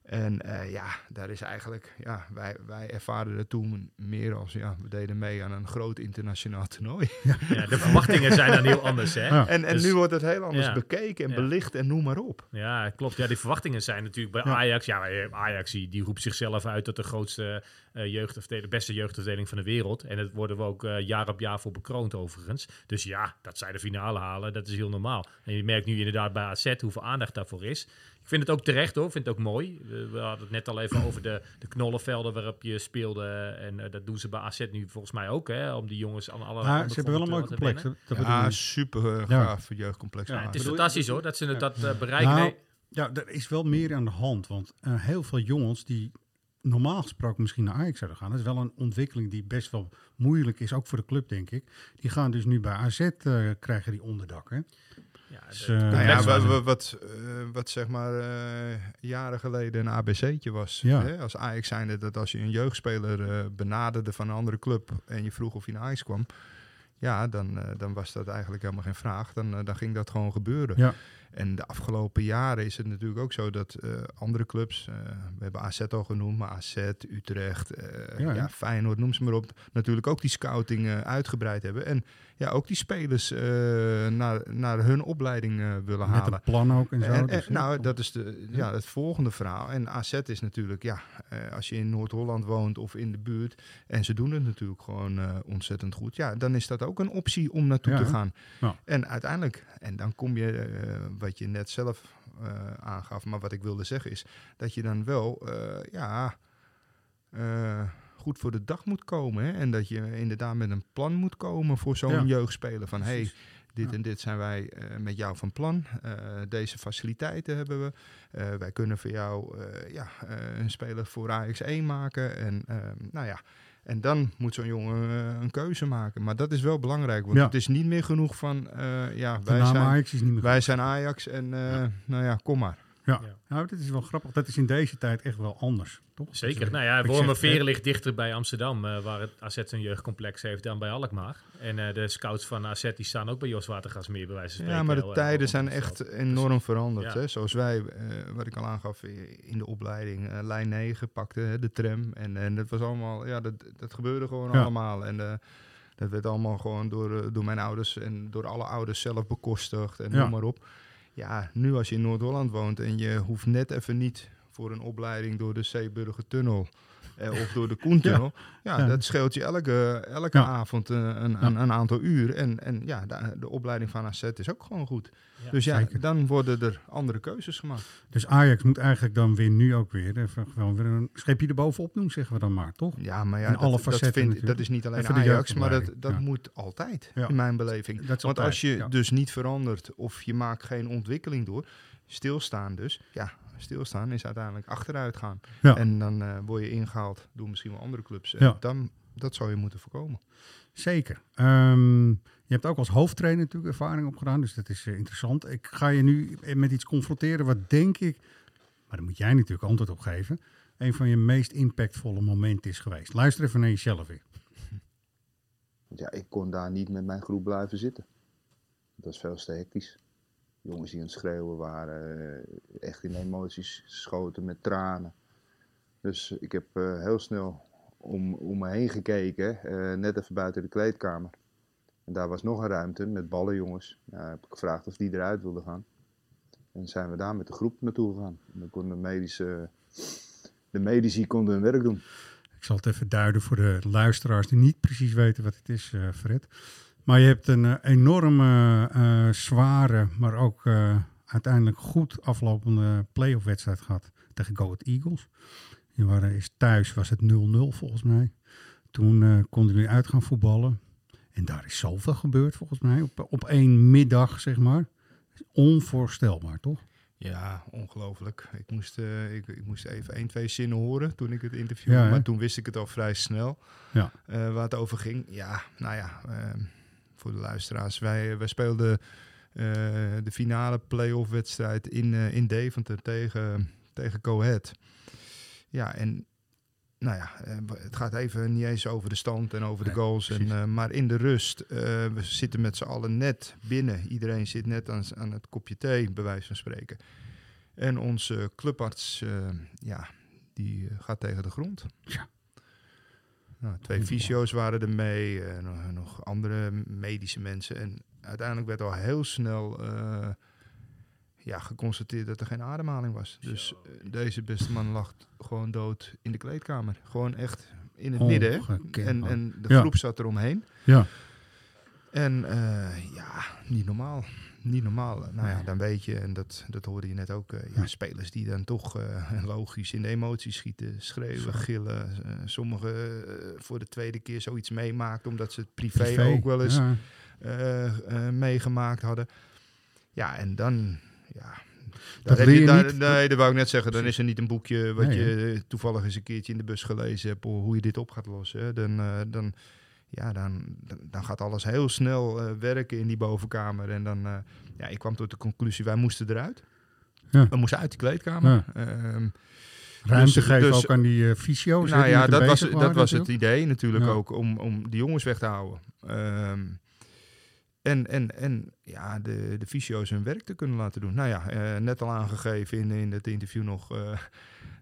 En eh, ja, daar is eigenlijk, ja, wij, wij ervaren het toen meer als, ja, we deden mee aan een groot internationaal toernooi. *laughs* Ja, de verwachtingen zijn dan heel anders, hè? Ja. En, en Dus- nu wordt het heel anders Ja. bekeken en Ja. belicht en noem maar op. Ja, klopt. Ja, die verwachtingen zijn natuurlijk bij Ja. Ajax. Ja, eh, Ajax die, die roept zichzelf uit tot de grootste eh jeugdafdeling, de beste jeugdafdeling van de wereld. En dat worden we ook eh, jaar op jaar voor bekroond overigens. Dus ja, dat zij de finale halen, dat is heel normaal. En je merkt nu inderdaad bij AZ hoeveel aandacht daarvoor is. Ik vind het ook terecht hoor, ik vind het ook mooi. We, we hadden het net al even over de, de knollenvelden waarop je speelde. En eh, dat doen ze bij AZ nu volgens mij ook, hè, om die jongens aan alle Maar ze hebben wel een mooi complex. Dat, Dat Ja, super eh, Ja. gaaf jeugdcomplex. Ja, het is fantastisch hoor, dat ze dat eh, bereiken. Nou, Ja, er is wel meer aan de hand. Want eh, heel veel jongens die normaal gesproken misschien naar Ajax zouden gaan. Dat is wel een ontwikkeling die best wel moeilijk is, ook voor de club denk ik. Die gaan dus nu bij AZ eh, krijgen die onderdak. Hè? Ja, Dus, eh, Nou ja, wat, was- wat, wat, eh, wat zeg maar eh, jaren geleden een ABC'tje was. Ja. Hè? Als Ajax zijnde dat als je een jeugdspeler eh, benaderde van een andere club en je vroeg of hij naar Ajax kwam, ja, dan, eh, dan was dat eigenlijk helemaal geen vraag. Dan, dan ging dat gewoon gebeuren. Ja. En de afgelopen jaren is het natuurlijk ook zo dat eh, andere clubs, eh, we hebben AZ al genoemd, maar AZ, Utrecht, eh, Ja? Feyenoord, noem ze maar op, natuurlijk ook die scouting eh, uitgebreid hebben. En ja, ook die spelers eh, naar, naar hun opleiding eh, willen Met halen. een plan ook en zo. En, dus, en, nou, dat is de, ja, het volgende verhaal. En AZ is natuurlijk, ja, eh, als je in Noord-Holland woont of in de buurt, en ze doen het natuurlijk gewoon ontzettend goed, ja, dan is dat ook een optie om naartoe Ja, te gaan. Ja. En uiteindelijk, en dan kom je, wat je net zelf aangaf, maar wat ik wilde zeggen is, dat je dan wel, ja, goed voor de dag moet komen. Hè? En dat je inderdaad met een plan moet komen voor zo'n Ja. jeugdspeler. Van, hey, dit Ja. en dit zijn wij eh, met jou van plan. Eh, deze faciliteiten hebben we. Eh, wij kunnen voor jou ja, een speler voor Ajax 1 maken. En, eh, nou ja, en dan moet zo'n jongen een keuze maken. Maar dat is wel belangrijk. Want Ja. het is niet meer genoeg van... ja, wij zijn, Ajax is niet meer wij zijn Ajax en nou ja, kom maar. Ja. Ja. Nou, dit is wel grappig. Dat is in deze tijd echt wel anders, toch? Zeker. Nou ja, Wormerveer ligt dichter bij Amsterdam, eh, waar het AZ zijn jeugdcomplex heeft dan bij Alkmaar. En eh, de scouts van AZ die staan ook bij Jos Watergasmeer bij wijze van spreken. Ja, maar de heel erg tijden zijn echt enorm veranderd. Ja. Hè? Zoals wij, eh, wat ik al aangaf eh, in de opleiding, eh, lijn 9 pakte hè, de tram. En, en dat was allemaal, ja, dat, dat gebeurde gewoon Ja. allemaal. En eh, dat werd allemaal gewoon door, eh, door mijn ouders en door alle ouders zelf bekostigd en Ja. noem maar op. Ja, nu als je in Noord-Holland woont en je hoeft net even niet voor een opleiding door de Zeeburger Tunnel of door de Koentunnel. Ja, Ja. dat scheelt je elke, elke Ja. avond eh, een, een, een aantal uur. En, en ja, de, de opleiding van AZ is ook gewoon goed. Ja, dus ja, zeker. dan worden er andere keuzes gemaakt. Dus Ajax moet eigenlijk dan weer nu ook weer even gewoon weer een scheepje erbovenop doen, zeggen we dan maar, toch? Ja, maar ja, In dat, alle dat, facetten vind, natuurlijk. dat is niet alleen En voor de Ajax, maar dat, dat ja. moet altijd, Ja. in mijn beleving. Dat is Want altijd, als je ja. dus niet verandert of je maakt geen ontwikkeling door, stilstaan dus, ja, stilstaan is uiteindelijk achteruit gaan. Ja. En dan eh, word je ingehaald door misschien wel andere clubs. En Ja. dan, dat zou je moeten voorkomen. Zeker. Ehm, je hebt ook als hoofdtrainer natuurlijk ervaring opgedaan, dus dat is eh, interessant. Ik ga je nu met iets confronteren wat denk ik, maar daar moet jij natuurlijk antwoord op geven, een van je meest impactvolle momenten is geweest. Luister even naar jezelf weer. Ja, ik kon daar niet met mijn groep blijven zitten. Dat was veel te hectisch. Jongens die aan het schreeuwen waren, eh, echt in emoties schoten met tranen. Dus ik heb eh, heel snel om, om me heen gekeken, eh, net even buiten de kleedkamer. En daar was nog een ruimte met ballen, jongens. Nou, heb ik gevraagd of die eruit wilden gaan. En zijn we daar met de groep naartoe gegaan. En dan konden de medische, de medici konden hun werk doen. Ik zal het even duiden voor de luisteraars die niet precies weten wat het is, Fred. Maar je hebt een uh, enorme, uh, zware, maar ook uh, uiteindelijk goed aflopende playoff wedstrijd gehad tegen Go Ahead Eagles. Je waren, is thuis was het 0-0 volgens mij. Toen konden jullie uit gaan voetballen. En daar is zoveel gebeurd volgens mij. Op, op één middag, zeg maar. Onvoorstelbaar, toch? Ja, ongelooflijk. Ik moest, uh, ik, ik, moest even één, twee zinnen horen toen ik het interview. Ja, maar toen wist ik het al vrij snel ja. uh, waar het over ging. Ja, nou ja, uh, voor de luisteraars. Wij, wij speelden de finale playoff wedstrijd in, in Deventer tegen, tegen Cohet. Ja, en nou ja, het gaat even niet eens over de stand en over de goals. En, uh, maar in de rust, uh, we zitten met z'n allen net binnen. Iedereen zit net aan, aan het kopje thee, bij wijze van spreken. En onze clubarts, uh, ja, die gaat tegen de grond. Ja. Nou, twee fysio's waren er mee, nog, nog, andere medische mensen. En uiteindelijk werd al heel snel ja, geconstateerd dat er geen ademhaling was. Dus uh, deze beste man lag gewoon dood in de kleedkamer. Gewoon echt in het midden. En, en de groep ja. zat eromheen. Ja. En uh, ja, niet normaal. Niet normaal. Nou ja, dan weet je, en dat, dat hoorde je net ook, uh, ja, spelers die dan toch logisch in de emoties schieten, schreeuwen, gillen. sommigen voor de tweede keer zoiets meemaakt, omdat ze het privé, privé ook wel eens meegemaakt hadden. Ja, en dan ja, dat heb je, daar, nee, dat wou ik net zeggen. Dan is er niet een boekje wat nee, je toevallig eens een keertje in de bus gelezen hebt, hoe je dit op gaat lossen. Dan, uh, dan, ja, dan, dan gaat alles heel snel uh, werken in die bovenkamer. En dan, uh, ja, ik kwam tot de conclusie, wij moesten eruit. Ja. We moesten uit de kleedkamer. Ja. Um, Ruimte dus, geven dus, ook aan die fysio's. Nou ja, dat was, dat was het idee natuurlijk ook, om, om die jongens weg te houden. Um, en, en, en ja, de, de fysio's hun werk te kunnen laten doen. Nou ja, uh, net al aangegeven in, in het interview nog. Uh,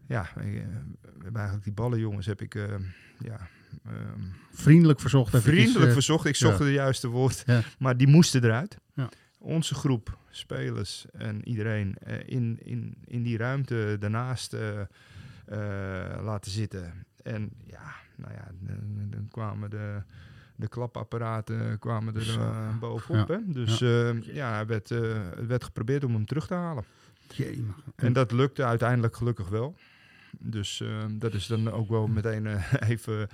ja, uh, we hebben eigenlijk die ballenjongens heb ik... ja, vriendelijk verzocht. Vriendelijk verzocht, ik zocht het juiste woord. Maar die moesten eruit. Ja. Onze groep, spelers en iedereen in, in, in die ruimte daarnaast laten zitten. En ja, nou ja, dan, dan kwamen de de klapapparaten kwamen er uh, bovenop. Ja. Hè? Dus ja, uh, ja het werd, uh, werd geprobeerd om hem terug te halen. Jee, en dat lukte uiteindelijk gelukkig wel. Dus dat is dan ook wel meteen *laughs* even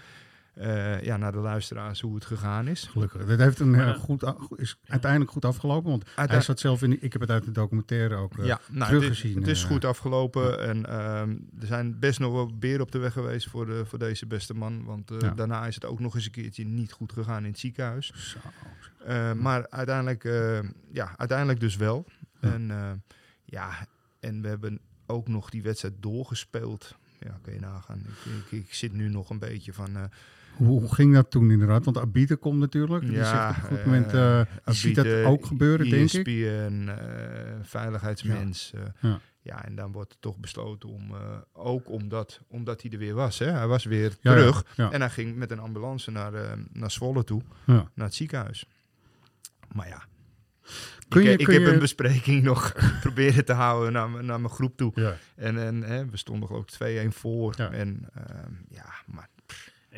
uh, ja, naar de luisteraars hoe het gegaan is. Gelukkig. Het heeft een, uh, goed, is uiteindelijk goed afgelopen. Want hij zat zelf in. Ik heb het uit de documentaire ook uh, ja, nou, teruggezien. Het is, het is goed afgelopen. Ja. En er zijn best nog wel beren op de weg geweest voor, de, voor deze beste man. Want ja. daarna is het ook nog eens een keertje niet goed gegaan in het ziekenhuis. Zo. maar uiteindelijk, ja, uiteindelijk dus wel. En ja, en we hebben ook nog die wedstrijd doorgespeeld. Ja, kun je nagaan. Ik, ik, ik zit nu nog een beetje van. Hoe ging dat toen inderdaad? Want Abite komt natuurlijk. Die ja, op een goed moment, uh, Abite, ziet dat ook gebeuren, denk ik. en uh, veiligheidsmens. Ja. ja. ja. en dan wordt er toch besloten om, ook omdat, omdat hij er weer was. Hè? Hij was weer ja, terug. En hij ging met een ambulance naar, naar Zwolle toe, naar het ziekenhuis. Maar ja, kun je, ik, heb je... een bespreking *laughs* nog proberen te houden naar, naar mijn groep toe. Ja. En, en hè, we stonden geloof ik 2-1 voor. En ja, maar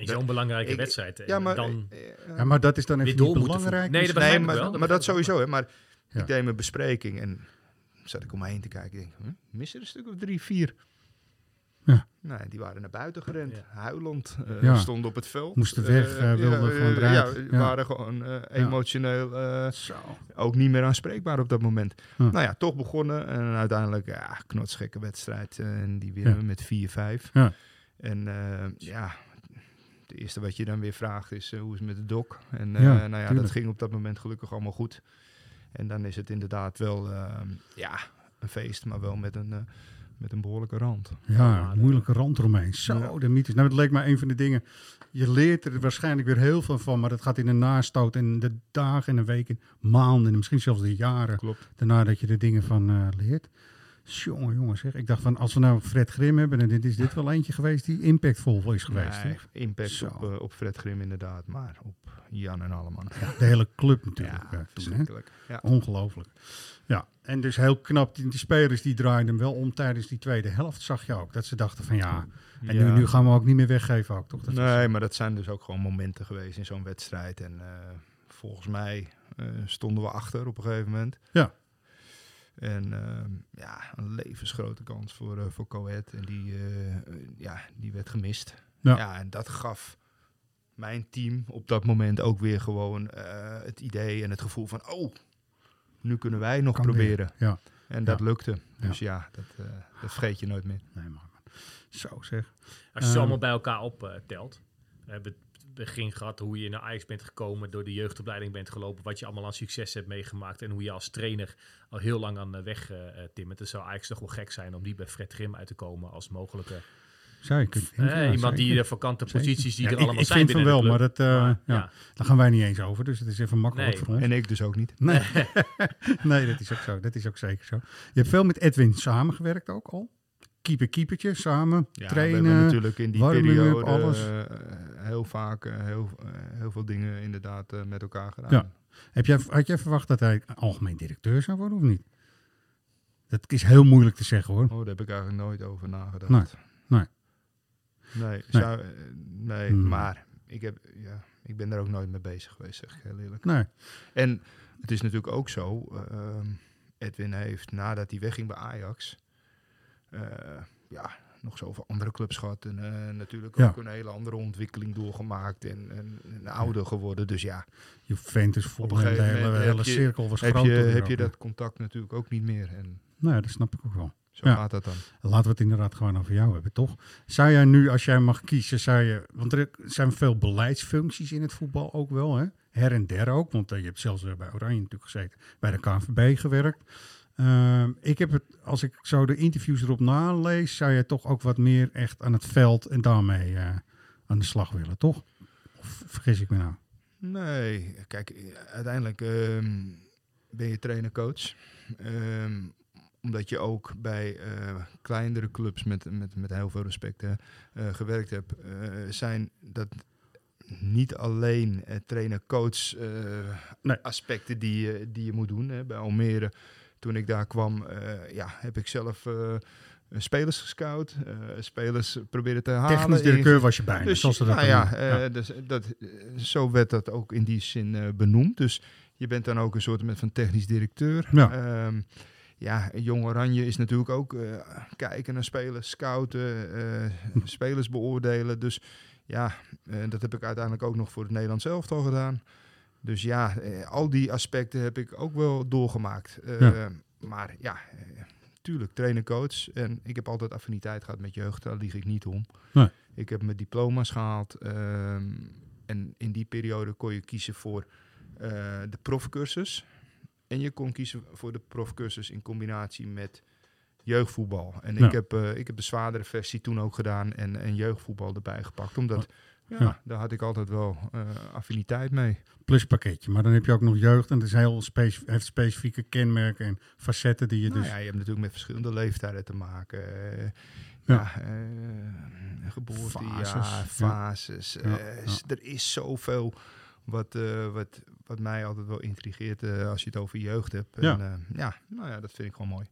zo'n belangrijke ik, wedstrijd. Ja maar, dan ja, maar dat is dan even niet belangrijk. Nee, dat, nee, maar, wel, maar dat sowieso. Hè, maar ja. ik deed mijn bespreking en zat ik om me heen te kijken. Ik denk, hm, mis er een stuk of drie, vier. Ja. Nou, die waren naar buiten gerend, ja. huilend, uh, ja. stonden op het veld. Moesten weg, uh, wilden uh, gewoon eruit. Ja, waren gewoon emotioneel ook niet meer aanspreekbaar op dat moment. Nou ja, toch begonnen en uiteindelijk, ja, knotsgekke wedstrijd. en die winnen we met 4-5. En ja, het eerste wat je dan weer vraagt is uh, hoe is het met de dok? En uh, ja, nou ja, tuurlijk. dat ging op dat moment gelukkig allemaal goed. En dan is het inderdaad wel uh, ja, een feest, maar wel met een met een behoorlijke rand. Ja, de- moeilijke rand eromheen. Zo, Ja. de mythes. Nou, het leek maar een van de dingen. Je leert er waarschijnlijk weer heel veel van, maar dat gaat in een nastoot en de dagen en de weken, maanden en misschien zelfs de jaren Klopt. daarna dat je er dingen van eh, leert. Jongen, jongen, zeg. Ik dacht van, als we nou Fred Grim hebben, dan is dit wel eentje geweest die impactvol is geweest. Nee, impact op, eh, op Fred Grim inderdaad, maar op Jan en alle mannen. Ja, de hele club natuurlijk. Ja, eh, toen. Ja. Ongelooflijk. Ja, en dus heel knap, die, die spelers die draaiden hem wel om tijdens die tweede helft, zag je ook. Dat ze dachten van ja, en nu, Ja. nu gaan we ook niet meer weggeven ook, toch? Dat was- Nee, maar dat zijn dus ook gewoon momenten geweest in zo'n wedstrijd. En eh, volgens mij stonden we achter op een gegeven moment. Ja. En ehm, ja, een levensgrote kans voor, eh voor Coët. En die, eh, ja, die werd gemist. Ja. Ja. en dat gaf mijn team op dat moment ook weer gewoon eh, het idee en het gevoel van... Oh, nu kunnen wij nog Kan weer. proberen. Ja. En dat Ja. lukte. Dus ja, dat, eh, dat vergeet je nooit meer. Nee, maar zo zeg. Als je ze Ehm. allemaal bij elkaar optelt. we hebben begin gehad hoe je naar Ajax bent gekomen, door de jeugdopleiding bent gelopen, wat je allemaal aan succes hebt meegemaakt en hoe je als trainer al heel lang aan de weg eh eh, timmert. Het zou Ajax toch wel gek zijn om niet bij Fred Grim uit te komen als mogelijke Zou je kunnen denken, eh, ja, iemand die zeker. de vakante Zeker. posities die Ja, er ik- allemaal ik zijn vind van binnen wel, maar dat, eh, Maar, ja, ja. daar gaan wij niet eens over, dus het is even makkelijk Nee, voor ons. En ik dus ook niet. Nee. *laughs* nee, dat is ook zo. Dat is ook zeker zo. Je hebt veel met Edwin samengewerkt ook al. Keeper, keepertje, samen, Ja, we trainen. hebben natuurlijk in die periode alles. eh, heel vaak eh, heel, eh, heel veel dingen inderdaad eh, met elkaar gedaan. Ja. Heb jij, had jij verwacht dat hij algemeen directeur zou worden of niet? Dat is heel moeilijk te zeggen hoor. Oh, daar heb ik eigenlijk nooit over nagedacht. Nee, nee. Nee, zou- nee Hmm. maar ik, heb, ja, ik ben daar ook nooit mee bezig geweest, zeg ik heel eerlijk. Nee. En het is natuurlijk ook zo, eh, ehm, Edwin heeft nadat hij wegging bij Ajax, ja, nog zoveel andere clubs gehad. En eh, natuurlijk Ja. ook een hele andere ontwikkeling doorgemaakt en, en, en ouder geworden. Dus ja, Juventus vol Op een hele, hele heb je- cirkel was heb groot. je, heb je dat contact natuurlijk ook niet meer. En Nee, dat snap ik ook wel. zo Ja. gaat dat dan. Laten we het inderdaad gewoon over jou hebben, toch? Zou jij nu, als jij mag kiezen, zou je... Want er zijn veel beleidsfuncties in het voetbal ook wel, hè? Her en der ook, want eh, je hebt zelfs weer bij Oranje natuurlijk gezeten. Bij de KNVB gewerkt. Ehm, ik heb het, als ik zo de interviews erop nalees, zou jij toch ook wat meer echt aan het veld en daarmee eh, aan de slag willen, toch? Of vergis ik me nou? Nee, kijk, uiteindelijk ehm, ben je trainer-coach. Ehm, omdat je ook bij eh, kleinere clubs met, met, met heel veel respect eh, gewerkt hebt, zijn dat niet alleen eh, trainer-coach eh, Nee. aspecten die, je- die je moet doen. Hè. Bij Almere, toen ik daar kwam, eh, ja, heb ik zelf eh, spelers gescout, eh, spelers proberen te halen. Technisch directeur was je bijna, dus, zoals ze dat nou ja, eh, Dus, dat, zo werd dat ook in die zin benoemd. Dus je bent dan ook een soort met van technisch directeur. Ja. Ehm, ja, Jong Oranje is natuurlijk ook kijken naar spelers, scouten, eh, spelers beoordelen. Dus ja, dat heb ik uiteindelijk ook nog voor het Nederlands elftal gedaan. Dus ja, eh, al die aspecten heb ik ook wel doorgemaakt. Eh, Ja. Maar ja, eh, tuurlijk, trainer-coach. En ik heb altijd affiniteit gehad met jeugd, daar lieg ik niet om. Nee. Ik heb mijn diploma's gehaald. ehm, en in die periode kon je kiezen voor de profcursus. En je kon kiezen voor de profcursus in combinatie met jeugdvoetbal. En Ja. ik, heb, ik heb de zwaardere versie toen ook gedaan en, en jeugdvoetbal erbij gepakt. Omdat, ja, Ja. daar had ik altijd wel eh, affiniteit mee. Pluspakketje. Maar dan heb je ook nog jeugd en dat is heel heeft specifieke kenmerken en facetten die je Nou dus... ja, je hebt natuurlijk met verschillende leeftijden te maken. eh, Ja. ja, Fases, ja, ja. fases. Ja, ja. Er is zoveel wat, wat, wat mij altijd wel intrigeert als je het over jeugd hebt. Ja. En, eh, ja, nou ja, dat vind ik gewoon mooi.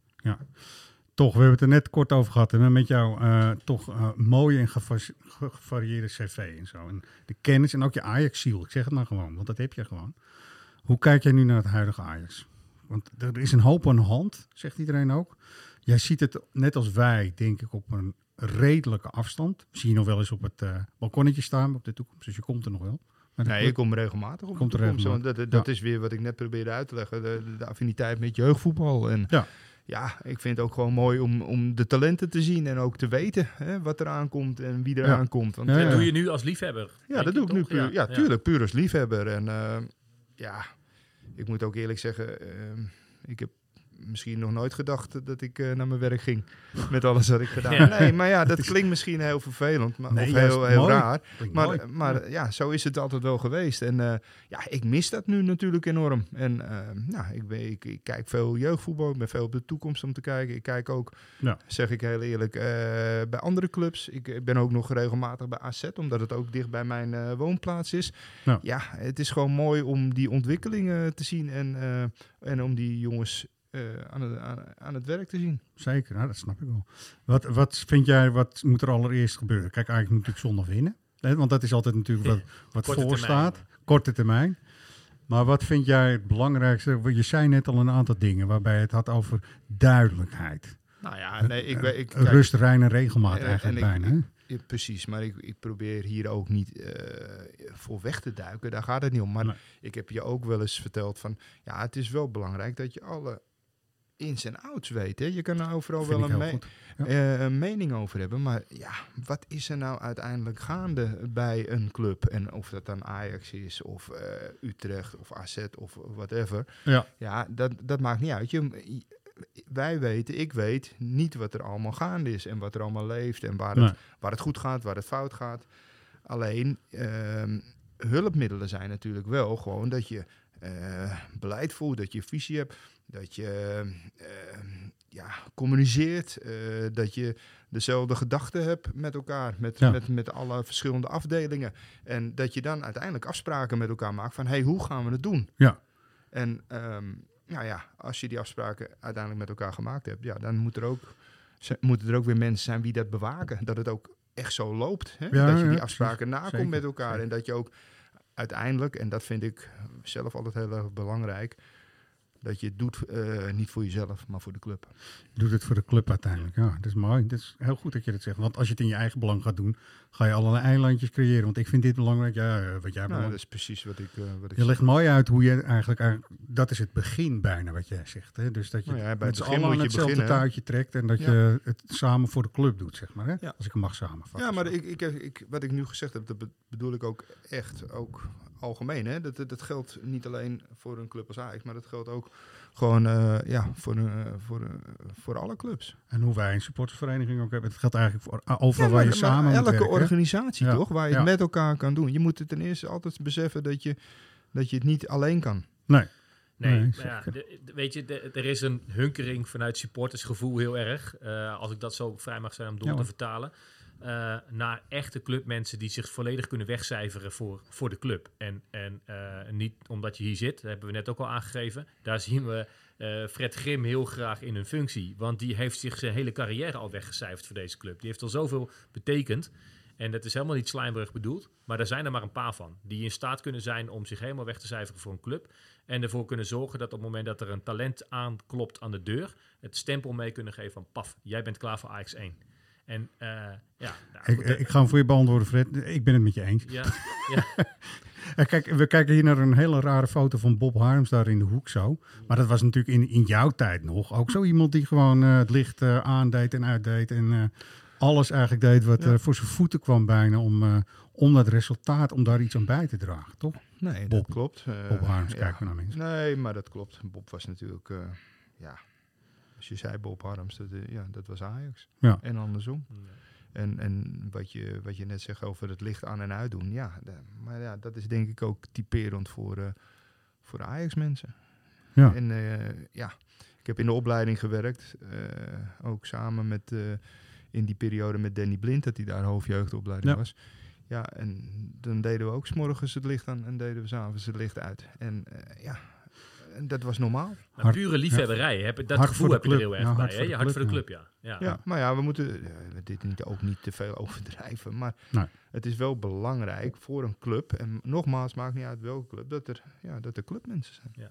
Toch, we hebben het er net kort over gehad. En met jou eh, toch eh, mooie en geva- ge- gevarieerde cv en zo. En de kennis en ook je Ajax-ziel. Ik zeg het maar gewoon, want dat heb je gewoon. Hoe kijk jij nu naar het huidige Ajax? Want er is een hoop aan de hand, zegt iedereen ook. Jij ziet het net als wij, denk ik, op een redelijke afstand. Zie je nog wel eens op het eh, balkonnetje staan op de toekomst. Dus je komt er nog wel. Maar Nee, ik kom regelmatig op Komt de er toekomst. regelmatig. Want dat, dat is weer wat ik net probeerde uit te leggen. De, de affiniteit met jeugdvoetbal. En Ja. Ja, ik vind het ook gewoon mooi om, om de talenten te zien. En ook te weten hè, wat er aankomt en wie er Ja. aankomt. Want, Ja, Dat eh, doe je nu als liefhebber. Ja, dat doe ik nu puur. Ja, tuurlijk, puur als liefhebber. En eh, ja, ik moet ook eerlijk zeggen, ehm, ik heb misschien nog nooit gedacht dat ik eh, naar mijn werk ging. *laughs* Met alles wat ik gedaan Ja. heb. Nee, maar ja, dat *laughs* klinkt misschien heel vervelend. Maar, Nee, of heel, heel mooi. raar. Klinkt mooi. Maar, maar ja, zo is het altijd wel geweest. En eh, ja, ik mis dat nu natuurlijk enorm. En nou, ik, ben, ik, ik kijk veel jeugdvoetbal. Ik ben veel op de toekomst om te kijken. Ik kijk ook, Ja. zeg ik heel eerlijk, eh, bij andere clubs. Ik ben ook nog regelmatig bij AZ, omdat het ook dicht bij mijn woonplaats is. Ja. Ja. het is gewoon mooi om die ontwikkelingen te zien en, en om die jongens eh, aan, het, aan, aan het werk te zien. Zeker, nou, dat snap ik wel. Wat, wat vind jij, wat moet er allereerst gebeuren? Kijk, eigenlijk moet natuurlijk zondag winnen. Hè, Want dat is altijd natuurlijk wat, *laughs* wat Korte voor termijn. staat. Korte termijn. Maar wat vind jij het belangrijkste? Je zei net al een aantal dingen waarbij het had over duidelijkheid. Nou ja, nee, ik, weet- ik, Eh, Rust, rein en regelmaat En- eigenlijk en ik- bijna. Ja, precies, maar ik, ik probeer hier ook niet eh, voor weg te duiken. Daar gaat het niet om. Maar Nee. ik heb je ook wel eens verteld van... Ja, het is wel belangrijk dat je alle ins en outs weet. Hè? Je kan er overal Vind wel een, me-. Ja. eh, een mening over hebben. Maar ja, wat is er nou uiteindelijk gaande bij een club? En of dat dan Ajax is, of eh, Utrecht, of AZ, of whatever. Ja. Ja, dat, dat maakt niet uit. Je, wij weten, ik weet niet wat er allemaal gaande is en wat er allemaal leeft en waar, Nee. het, waar het goed gaat, waar het fout gaat. Alleen, ehm, hulpmiddelen zijn natuurlijk wel gewoon dat je eh, beleid voert, dat je visie hebt, dat je ehm, ja, communiceert, eh, dat je dezelfde gedachten hebt met elkaar, met, Ja. met, met alle verschillende afdelingen. En dat je dan uiteindelijk afspraken met elkaar maakt van, hey, hoe gaan we het doen? Ja. En ehm, nou ja, als je die afspraken uiteindelijk met elkaar gemaakt hebt, ja, dan moet er ook, moeten er ook weer mensen zijn die dat bewaken. Dat het ook echt zo loopt. Hè? Ja, dat je die afspraken nakomt met elkaar. zeker. En dat je ook uiteindelijk, en dat vind ik zelf altijd heel erg belangrijk, dat je het doet eh, niet voor jezelf, maar voor de club. Je doet het voor de club uiteindelijk. Ja, dat is mooi. Dat is heel goed dat je dat zegt. Want als je het in je eigen belang gaat doen, ga je allerlei eilandjes creëren. Want ik vind dit belangrijk. Ja, eh, wat jij Nou, belangrijk dat is precies wat ik, eh, wat ik Je legt mooi uit hoe je eigenlijk, eigenlijk- dat is het begin bijna wat jij zegt. Hè? Dus dat je Nou ja, bij met het moet je hetzelfde beginnen, touwtje trekt en dat Ja. je het samen voor de club doet, zeg maar. Hè? Ja. Als ik hem mag samenvatten. Ja, maar ik, ik, ik, wat ik nu gezegd heb, dat be- bedoel ik ook echt ook algemeen. Hè? Dat, dat, dat geldt niet alleen voor een club als Ajax, maar dat geldt ook gewoon eh, ja, voor, eh, voor, eh, voor alle clubs. En hoe wij een supportersvereniging ook hebben. Het geldt eigenlijk voor overal Ja, waar je samen elke werken, organisatie Ja, toch, waar je ja. het met elkaar kan doen. Je moet het ten eerste altijd beseffen dat je, dat je het niet alleen kan. Nee. Nee, ja, de- de- weet je, de- er is een hunkering vanuit supportersgevoel heel erg. eh, als ik dat zo vrij mag zijn om door Ja, te vertalen. Eh, naar echte clubmensen die zich volledig kunnen wegcijferen voor, voor de club. En, en eh, niet omdat je hier zit, dat hebben we net ook al aangegeven. Daar zien we eh, Fred Grim heel graag in een functie. Want die heeft zich zijn hele carrière al weggecijferd voor deze club. Die heeft al zoveel betekend. En dat is helemaal niet slijmerig bedoeld. Maar er zijn er maar een paar van. Die in staat kunnen zijn om zich helemaal weg te cijferen voor een club. En ervoor kunnen zorgen dat op het moment dat er een talent aanklopt aan de deur. Het stempel mee kunnen geven van paf, jij bent klaar voor Ajax 1. En eh, ja, nou, Ik, goed, ik ga hem voor je beantwoorden, Fred. Ik ben het met je eens. *laughs* ja, ja, Kijk, we kijken hier naar een hele rare foto van Bob Harms daar in de hoek zo. Maar dat was natuurlijk in, in jouw tijd nog ook zo iemand die gewoon eh, het licht eh, aandeed en uitdeed. En eh, alles eigenlijk deed wat Ja. voor zijn voeten kwam bijna om, eh, om dat resultaat, om daar iets aan bij te dragen, toch? Nee, Bob. dat klopt. Eh, Bob Harms, ja. kijk maar naar mensen. Nee, maar dat klopt. Bob was natuurlijk, eh, ja, als je zei Bob Harms, dat, eh, ja, dat was Ajax. Ja. En andersom. En, en wat, je, wat je net zegt over het licht aan en uitdoen, ja, da- maar ja, dat is denk ik ook typerend voor, eh, voor de Ajax-mensen. Ja. En eh, ja, ik heb in de opleiding gewerkt, eh, ook samen met, eh, in die periode met Danny Blind, dat hij daar hoofdjeugdopleiding Ja. was. Ja, en dan deden we ook 's morgens het licht aan en deden we s'avonds het licht uit. En eh, ja, en dat was normaal. pure liefhebberij. Heb, dat Hard gevoel heb je er heel erg Ja, bij. voor Je hart voor de club, ja. Ja. Ja, maar ja, we moeten eh, dit niet, ook niet te veel *laughs* overdrijven. Maar Nee. het is wel belangrijk voor een club. En nogmaals, maakt niet uit welke club, dat er, ja, dat er clubmensen zijn.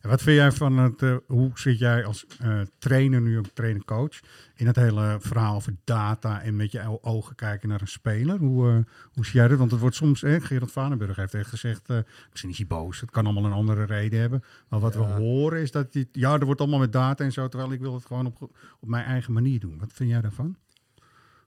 En wat vind jij van het, eh, hoe zit jij als eh, trainer, nu ook trainer-coach, in het hele verhaal over data en met je ogen kijken naar een speler? Hoe, eh, hoe zie jij dat? Want het wordt soms, eh, Gerard Vanenburg heeft echt gezegd, eh, misschien is hij boos, het kan allemaal een andere reden hebben. Maar wat we Ja. horen is dat, die, ja, er wordt allemaal met data en zo, terwijl ik wil het gewoon op, op mijn eigen manier doen. Wat vind jij daarvan?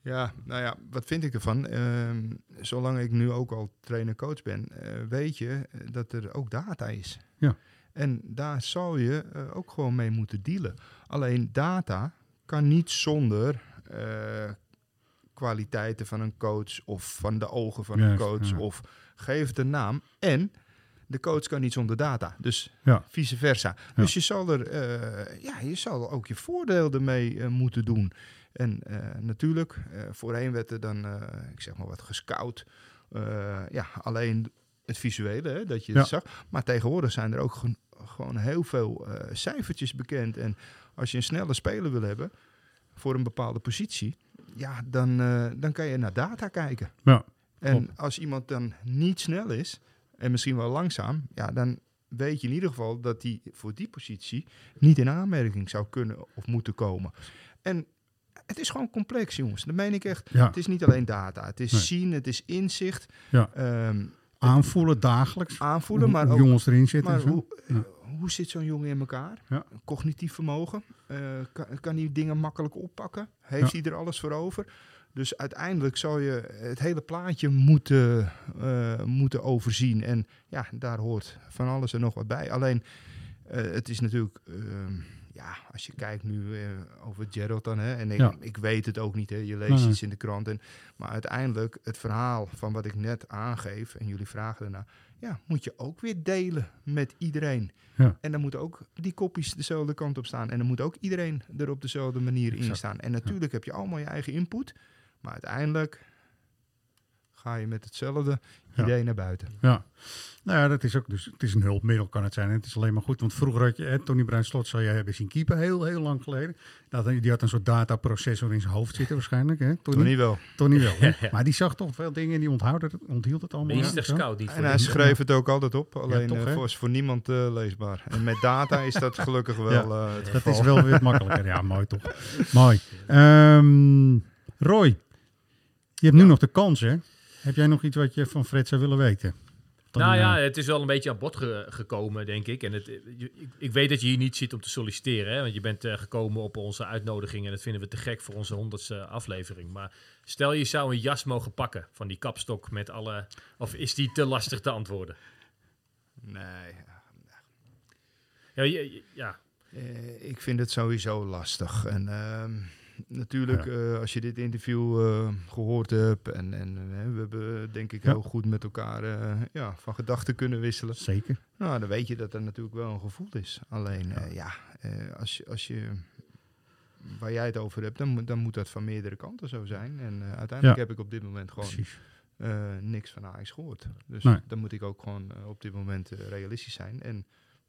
Ja, nou ja, wat vind ik ervan? Ehm, zolang ik nu ook al trainer-coach ben, eh, weet je eh, dat er ook data is. Ja. En daar zou je eh, ook gewoon mee moeten dealen. Alleen data kan niet zonder kwaliteiten van een coach of van de ogen van een coach ja. of geef het een naam. En de coach kan niet zonder data. Dus Ja. vice versa. Dus je zal er, eh, ja, je zal ook je voordeel ermee eh, moeten doen. En eh, natuurlijk, voorheen werd er dan, ik zeg maar wat, gescout. Ja, alleen het visuele, hè, dat je Ja. het zag. Maar tegenwoordig zijn er ook gewoon heel veel cijfertjes bekend. En als je een snelle speler wil hebben voor een bepaalde positie, ja, dan, dan kan je naar data kijken. Ja, En als iemand dan niet snel is en misschien wel langzaam, ja, dan weet je in ieder geval dat hij voor die positie niet in aanmerking zou kunnen of moeten komen. En het is gewoon complex, jongens. Dat meen ik echt. ja. Het is niet alleen data. Het is Nee. zien, het is inzicht, Ja. ehm, Aanvoelen dagelijks. aanvoelen, maar ook jongens erin zitten. maar en zo. hoe, Ja. eh, hoe zit zo'n jongen in elkaar? Ja. Cognitief vermogen? Eh, kan, kan hij dingen makkelijk oppakken? Heeft hij er alles voor over? Dus uiteindelijk zou je het hele plaatje moeten, eh, moeten overzien. En ja, daar hoort van alles en nog wat bij. Alleen, eh, het is natuurlijk... ehm, ja, als je kijkt nu eh, over Gerald dan, hè, en ik, Ja. ik weet het ook niet, hè, je leest Nee, iets in de krant. En, maar uiteindelijk, het verhaal van wat ik net aangeef, en jullie vragen ernaar, ja, moet je ook weer delen met iedereen. Ja. En dan moeten ook die kopjes dezelfde kant op staan. En dan moet ook iedereen er op dezelfde manier in staan. En natuurlijk heb je allemaal je eigen input, maar uiteindelijk ga je met hetzelfde Ja. idee naar buiten. Ja, nou ja, dat is ook dus. Het is een hulpmiddel, kan het zijn. En het is alleen maar goed. Want vroeger had je hè, Tony Bruin Slot, zou jij hebben zien keeper, heel, heel lang geleden. Dat, die had een soort dataprocessor in zijn hoofd zitten, waarschijnlijk. Hè? Tony, Toen niet wel. Tony wel. hè? *laughs* Maar die zag toch veel dingen en die onthield het, onthield het allemaal. Meester scout niet En hij schreef het ook altijd op, alleen toch, eh, voor, is voor niemand eh, leesbaar. En met data is dat gelukkig *laughs* wel eh, het Dat geval. is wel weer *laughs* makkelijker. Ja, mooi toch. mooi. Ehm, Roy, je hebt nu nog de kans, hè? Heb jij nog iets wat je van Fred zou willen weten? Dan, nou ja, het is wel een beetje aan bod ge- gekomen, denk ik. En het, je- ik, ik weet dat je hier niet zit om te solliciteren. Hè? Want je bent eh, gekomen op onze uitnodiging. En dat vinden we te gek voor onze honderdste aflevering. Maar stel je zou een jas mogen pakken van die kapstok met alle... Of is die te lastig te antwoorden? Nee, Ja, ja. Eh, ik vind het sowieso lastig. En ehm, natuurlijk, eh, als je dit interview eh, gehoord hebt en, en we hebben denk ik Ja. heel goed met elkaar eh, ja, van gedachten kunnen wisselen. Zeker. Nou, dan weet je dat er natuurlijk wel een gevoel is. Alleen, ja, ja als, je, als je waar jij het over hebt, dan, moet- dan moet dat van meerdere kanten zo zijn. En uiteindelijk heb ik op dit moment gewoon Precies. niks van Ajax gehoord. Dus Nee. dan moet ik ook gewoon op dit moment realistisch zijn. En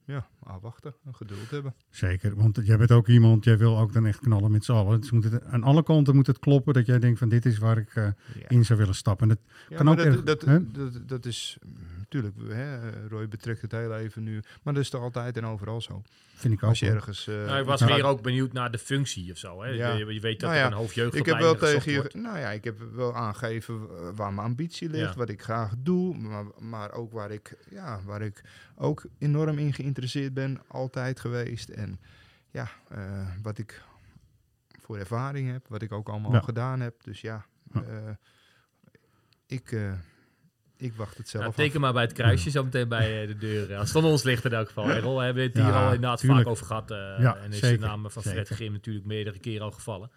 ja, afwachten en geduld hebben. Zeker, want jij bent ook iemand, jij wil ook dan echt knallen met z'n allen. Dus moet het, aan alle kanten moet het kloppen dat jij denkt van dit is waar ik eh, Ja. in zou willen stappen. En dat, Ja, Kan ook dat, erg, dat, dat, dat is natuurlijk, hè, Roy betrekt het heel even nu, maar dat is toch altijd en overal zo. vind ik ook. Als je ergens. eh, Nou, ik was Ja. meer ook benieuwd naar de functie of zo. Hè? Ja. Je, je weet dat Nou er ja, een ik heb wel gezocht tegen je, wordt. nou ja, ik heb wel aangegeven eh, waar mijn ambitie ligt, Ja. wat ik graag doe, maar, maar ook waar ik, ja, waar ik ook enorm in geïnteresseerd ben, altijd geweest. En ja, eh, wat ik voor ervaring heb, wat ik ook allemaal Ja. gedaan heb. Dus ja, Ja. eh, ik, eh, ik wacht het zelf Nou, af. teken maar bij het kruisje zo meteen bij eh, de deur. Als het van ons ligt in elk geval. Errol, we hebben het hier Ja, al inderdaad tuurlijk. vaak over gehad. eh, Ja, en is zeker, de naam van Fred zeker. Grim natuurlijk meerdere keren al gevallen.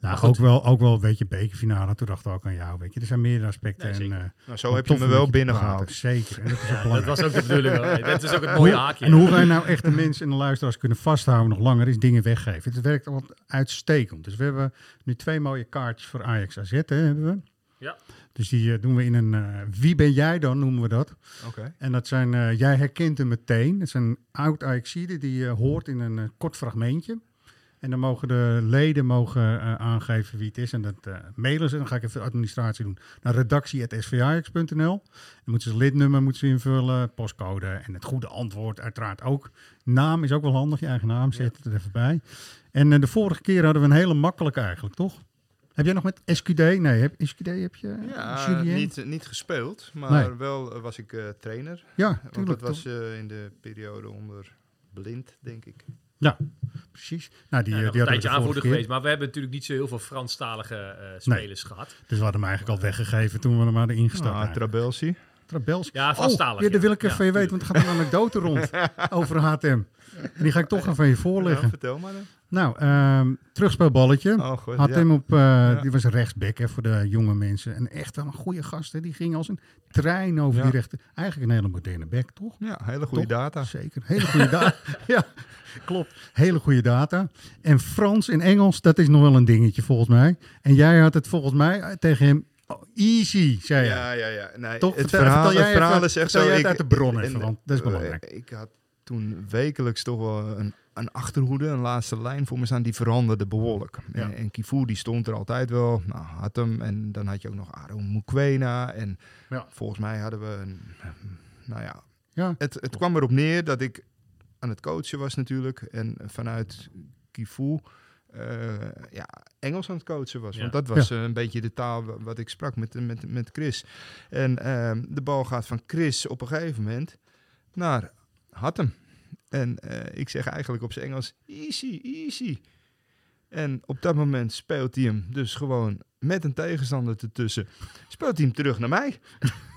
Nou, ook wel, ook wel, weet je, bekerfinale. Toen dachten we ook aan jou, weet je. Er zijn meerdere aspecten. Nee, en, eh, Nou, zo heb je me wel binnengehaald. Zeker, en dat is Ja, *laughs* dat was ook de bedoeling. hoor. Dat is ook het mooie haakje. En hoe wij nou echt de mensen en de luisteraars kunnen vasthouden nog langer is dingen weggeven. Het werkt altijd uitstekend. Dus we hebben nu twee mooie kaartjes voor Ajax AZ, hè, hebben we. Ja. Dus die eh, doen we in een eh, Wie ben jij dan, noemen we dat. Oké. En dat zijn, eh, jij herkent hem meteen. Het is een oud Ajaxide die je hoort in een eh, kort fragmentje. En dan mogen de leden mogen, eh, aangeven wie het is. En dat eh, mailen ze. Dan ga ik even de administratie doen. Naar redactie.svajax.nl. Dan moeten ze lidnummer moeten ze invullen, postcode en het goede antwoord uiteraard ook. Naam is ook wel handig, je eigen naam, zet het er even bij. En eh, de vorige keer hadden we een hele makkelijke eigenlijk, toch? Heb jij nog met SQD? Nee, heb, SQD heb je? Ja, Julien? niet, niet gespeeld, maar Nee. wel eh, was ik eh, trainer. Ja, Want dat was eh, in de periode onder blind, denk ik. Ja, precies. Nou, die, Ja, eh, nog die een tijdje aanvoerder geweest. Maar we hebben natuurlijk niet zo heel veel Franstalige eh, spelers gehad. Dus we hadden hem eigenlijk al weggegeven toen we hem hadden ingestapt. Ah. Trabelsi. Trabelski. Ja, Franstalig, Oh, ja, dat ja. wil ik Ja, even van je weten, want er gaat een anekdote rond *laughs* over HTM. En die ga ik toch even van je Ja, voorleggen. vertel maar dan. Nou, ehm terugspeelballetje. Oh, goed. Had ja. hem op, eh, die was een rechtsback hè, voor de jonge mensen. En echt wel een goede gast. Hè. Die ging als een trein over Ja. die rechter. Eigenlijk een hele moderne back, toch? Ja, hele goede Toch? data. Zeker. Hele goede data. *laughs* ja, klopt. Hele goede data. En Frans en Engels, dat is nog wel een dingetje volgens mij. En jij had het volgens mij eh, tegen hem oh, easy, zei je. Ja, ja, ja. Nee, Toch? Het verhaal, jij het verhaal even- is echt zo. ik- uit de bron en, even, want dat is belangrijk. Ik had toen wekelijks toch wel een, een achterhoede, een laatste lijn voor me staan. Die veranderde behoorlijk. Ja. En, en Kifu die stond er altijd wel. Nou, had hem. En dan had je ook nog Aaron Mukwena. En Ja. volgens mij hadden we een... Nou ja, Ja. het, het kwam erop neer dat ik aan het coachen was natuurlijk. En vanuit Kifu... eh, ja, Engels aan het coachen was. Ja. Want dat was eh, een beetje de taal wa- wat ik sprak met, met, met Chris. En ehm, de bal gaat van Chris op een gegeven moment naar Hattem. En eh, ik zeg eigenlijk op zijn Engels, easy, easy. En op dat moment speelt hij hem dus gewoon met een tegenstander ertussen. Speelt hij hem terug naar mij.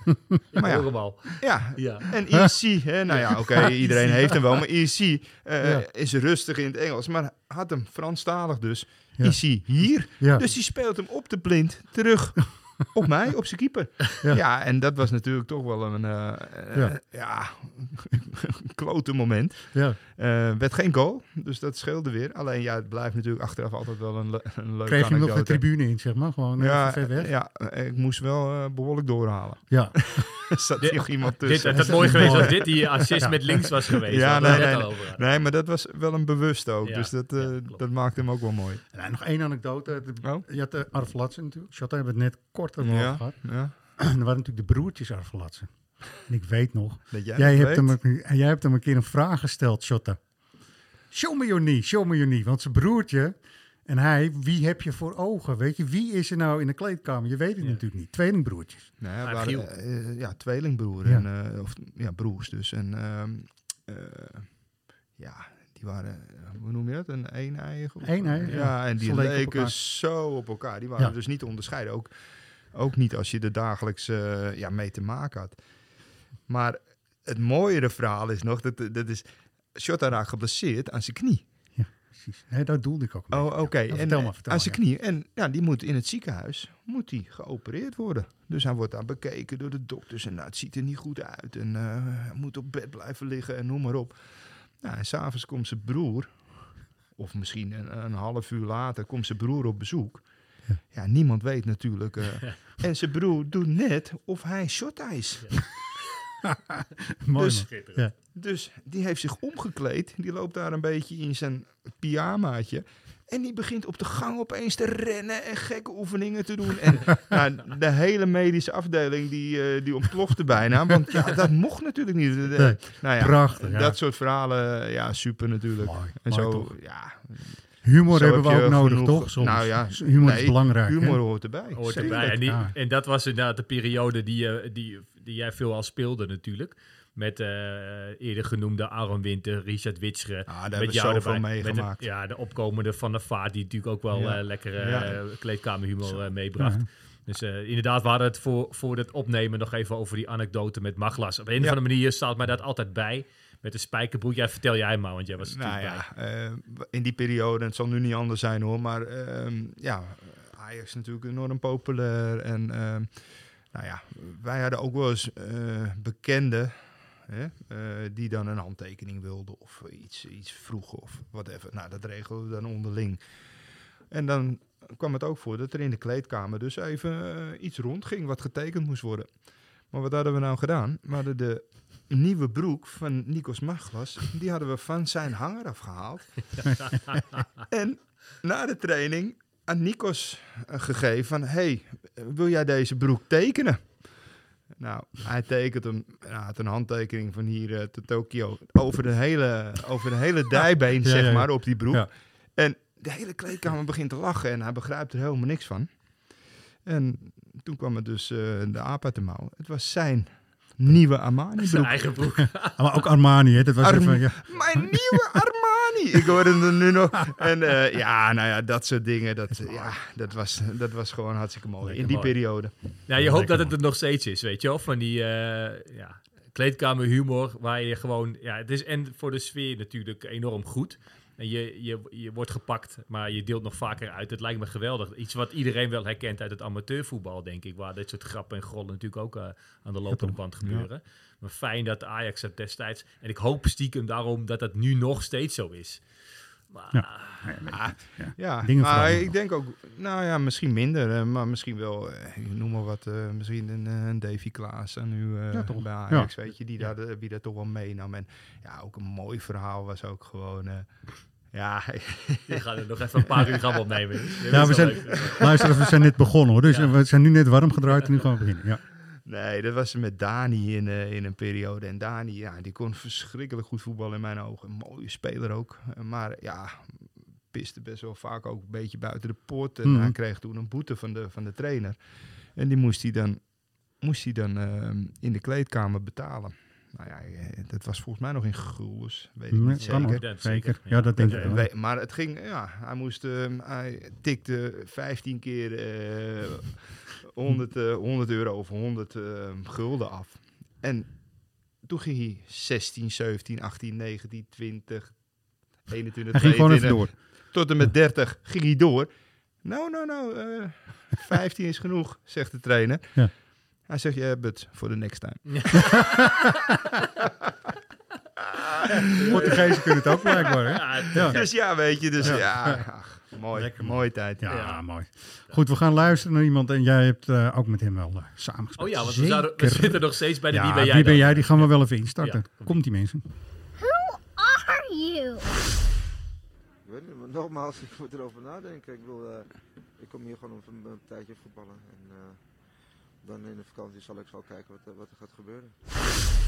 *laughs* maar ja, Horenbal. ja, Ja. en easy, hè? *laughs* nou ja, oké, iedereen heeft hem wel, maar easy Ja. is rustig in het Engels. Maar had hem Franstalig dus, Ja. easy hier. Dus die speelt hem op de blind terug op mij, op zijn keeper. *laughs* Ja. Ja. en dat was natuurlijk toch wel een eh, eh, Ja. ja. *laughs* klote moment. ja. Eh werd geen goal, dus dat scheelde weer. Alleen ja, het blijft natuurlijk achteraf altijd wel een, le een leuke Kreeg je hem nog de tribune in, zeg maar? Gewoon Ja, ver weg? ja, ik moest wel eh, behoorlijk doorhalen. Ja. Er *laughs* zat Dit- nog iemand Dit, tussen. het had mooi geweest als dit die assist Ja. met links was geweest. Ja, nee, nee. Nee, maar dat was wel een bewust ook. Ja, dus dat, eh, ja, dat maakte hem ook wel mooi. Nog één anekdote. De- Oh? Je had de Arvelatsen natuurlijk. Shotta hebben het net kort over Ja, gehad. ja. *clears throat* er waren natuurlijk de broertjes Arvelatsen. En ik weet nog. *laughs* Dat jij, hebt, hem, weet. een- jij hebt hem een keer een vraag gesteld, Shotta. Show me your knee, show me your knee. Want zijn broertje en hij, wie heb je voor ogen? Weet je, wie is er nou in de kleedkamer? Je weet het Ja. natuurlijk niet. Tweelingbroertjes. Nee, Ah, waren, Giel. eh, ja, tweelingbroer. Ja. En, eh, of ja, broers dus. En ehm, eh, ja, die waren, eh, hoe noem je dat? Een een-eiig? of- Een-eiig, ja. Ja, en die leken zo op elkaar. Die waren Ja. dus niet te onderscheiden. Ook, ook niet als je er dagelijks eh, ja, mee te maken had. Maar het mooiere verhaal is nog, dat, dat is... Shota raakt geblesseerd aan zijn knie. Precies. Nee, dat doelde ik ook. een Oh, oké. Ja, En vertel eh, maar, vertel aan zijn knie. En ja, die moet in het ziekenhuis moet die geopereerd worden. Dus hij wordt daar bekeken door de dokters. En nou, het ziet er niet goed uit. En eh, hij moet op bed blijven liggen en noem maar op. Nou, en s'avonds komt zijn broer, of misschien een, een half uur later, komt zijn broer op bezoek. Ja. Ja, niemand weet natuurlijk. *laughs* en zijn broer doet net of hij Shota is. *laughs* Mooi, dus-. Schitterend. Dus die heeft zich omgekleed. Die loopt daar een beetje in zijn pyjamaatje. En die begint op de gang opeens te rennen en gekke oefeningen te doen. En *laughs* nou, de hele medische afdeling die, eh, die ontplofte bijna. Want ja, *laughs* dat mocht natuurlijk niet. De- de- Nee, nou ja, prachtig, ja. Dat soort verhalen, ja, super natuurlijk. Mooi, en mooi zo, toch? ja, Humor Zo hebben we ook nodig, genoeg- toch? Soms. Nou ja, humor is belangrijk. hè? humor hoort erbij. Hoort erbij. En, die, en dat was inderdaad de periode die, eh, die, die jij veel al speelde natuurlijk. Met eh, eerder genoemde Aaron Winter, Richard Witsche. Ah, daar met hebben we jou zoveel erbij. Met de- meegemaakt. ja, de opkomende Van der Vaart, die natuurlijk ook wel Ja. eh, lekkere Ja. kleedkamerhumor eh, meebracht. Ja. Dus eh, inderdaad, we hadden het voor, voor het opnemen nog even over die anekdote met Maglas. Op een Ja. of andere manier staat mij dat altijd bij. Met de spijkerbroek. Ja, vertel jij maar, want jij was er Nou ja, eh, in die periode, het zal nu niet anders zijn hoor, maar ehm, ja, Ajax is natuurlijk enorm populair. En ehm, nou ja, wij hadden ook wel eens eh, bekenden hè, eh, die dan een handtekening wilden of iets, iets vroegen of whatever. Nou, dat regelden we dan onderling. En dan kwam het ook voor dat er in de kleedkamer dus even iets rondging wat getekend moest worden. Maar wat hadden we nou gedaan? We hadden de nieuwe broek van Nikos Maglas, die hadden we van zijn hanger afgehaald. *laughs* en na de training aan Nikos eh, gegeven van, hey, wil jij deze broek tekenen? Nou, hij tekent hem, hij had een handtekening van hier eh, tot Tokio, over de hele, over de hele *laughs* dijbeen, Ja, zeg ja, ja. maar, op die broek. En de hele kleedkamer begint te lachen en hij begrijpt er helemaal niks van. En toen kwam het dus eh, de aap uit de mouw. Het was zijn nieuwe *laughs* Armani Zijn broek. eigen broek. *laughs* Ah, Maar ook Armani, hè? Dat was Arm- even, ja. Mijn nieuwe Armani! Ik hoorde hem nu nog. En eh, ja, nou ja, dat soort dingen. Dat, ja, dat, was, dat was gewoon hartstikke mooi. Lekker in die mooi. periode. Ja, je hoopt Lekker, dat het er nog steeds is, weet je wel? Van die eh, ja, kleedkamerhumor, waar je gewoon... Ja, het is en voor de sfeer natuurlijk enorm goed. En je, je, je wordt gepakt, maar je deelt nog vaker uit. Het lijkt me geweldig. Iets wat iedereen wel herkent uit het amateurvoetbal, denk ik. Waar dit soort grappen en grollen natuurlijk ook eh, aan de lopende band gebeuren. Maar fijn dat Ajax het destijds... En ik hoop stiekem daarom dat dat nu nog steeds zo is. Maar Ja. Ah, Ja. ja, Dingen maar ik denk ook, nou ja, misschien minder. eh, maar misschien wel, eh, ik noem maar wat, eh, misschien een, eh, een Davy Klaassen nu eh, Ja, toch? bij Ajax, Ja. weet je, die, daar, wie dat toch wel meenam. En ja, ook een mooi verhaal was ook gewoon, eh, ja, *laughs* die gaan er nog even een paar uur gaan opnemen. *laughs* Ja, we zijn, luister, we zijn net begonnen hoor. Dus Ja. we zijn nu net warm gedraaid en nu gaan we beginnen. Ja. Nee, dat was met Dani in, eh, in een periode. En Dani, ja, die kon verschrikkelijk goed voetballen in mijn ogen. Een mooie speler ook. Maar ja, piste best wel vaak ook een beetje buiten de poort. En Mhm. hij kreeg toen een boete van de, van de trainer. En die moest hij dan, moest hij dan eh, in de kleedkamer betalen. Nou ja, eh, dat was volgens mij nog in guldens. Weet ik niet kan zeker. Ja, Zeker. zeker. Ja, dat denk ik wel. we- maar het ging, ja, hij moest, ehm, hij tikte 15 keer eh 100, eh, 100 euro of 100 ehm, gulden af. En toen ging hij 16, 17, 18, 19, 20, 21, Hij ging gewoon even 22, door. tot en met 30 ging hij door. Nou, nou, nou, eh *laughs* 15 is genoeg, zegt de trainer. Ja. Hij zegt, yeah, but for the next time. *laughs* Portugezen kunnen het ook blijkbaar. Hè? Ja, Ja. Dus ja, weet je, dus Ja. ja, ach, mooi, Lekker, man. mooie tijd. Ja, Ja. mooi. Goed, we gaan luisteren naar iemand en jij hebt eh, ook met hem wel uh, samengespeeld. Oh ja, want we, zouden, we Zeker. zitten nog steeds bij de ja, wie ben jij wie ben jij? Die gaan we wel even instarten. Ja. Komt die mensen? are you? Ik weet niet, maar nogmaals, *laughs* ik moet erover nadenken. Ik bedoel, eh, ik kom hier gewoon om een, een tijdje voetballen. En eh, dan in de vakantie zal ik zo kijken wat, er- wat er gaat gebeuren.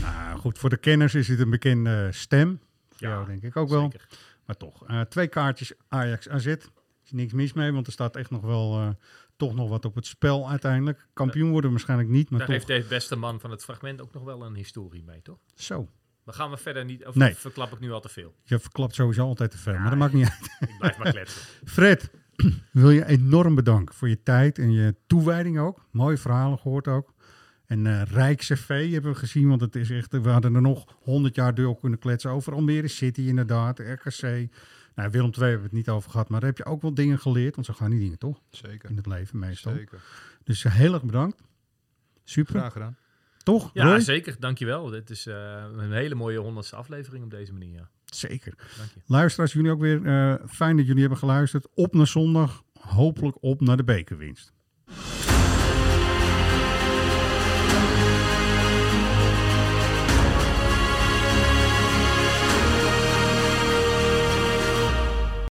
Nou goed, voor de kenners is dit een bekende stem. Voor Ja, jou denk ik ook wel. Zeker. Maar toch, eh, twee kaartjes Ajax AZ. Er is niks mis mee, want er staat echt nog wel eh, toch nog wat op het spel uiteindelijk. Kampioen worden waarschijnlijk niet, maar Daar toch. heeft de beste man van het fragment ook nog wel een historie mee, toch? Zo, Dan gaan we verder niet, of Nee. verklap ik nu al te veel. je verklapt sowieso altijd te veel, maar dat maakt niet uit. Ik blijf maar kletsen. *laughs* Fred, *clears throat* wil je enorm bedanken voor je tijd en je toewijding ook. Mooie verhalen gehoord ook. En eh rijk cv hebben we gezien, want het is echt, we hadden er nog 100 jaar door kunnen kletsen over Almere City inderdaad, RKC. Nou, Willem II hebben we het niet over gehad, maar daar heb je ook wel dingen geleerd, want zo gaan die dingen toch Zeker. in het leven meestal. Zeker. Dus eh, heel erg bedankt. Super, Graag gedaan. toch? Ja, Roy? zeker. Dankjewel. Dit is eh, een hele mooie honderdste aflevering op deze manier. Ja. Zeker. Dank je. Luisteraars, jullie ook weer. eh, fijn dat jullie hebben geluisterd. Op naar zondag. Hopelijk op naar de bekerwinst.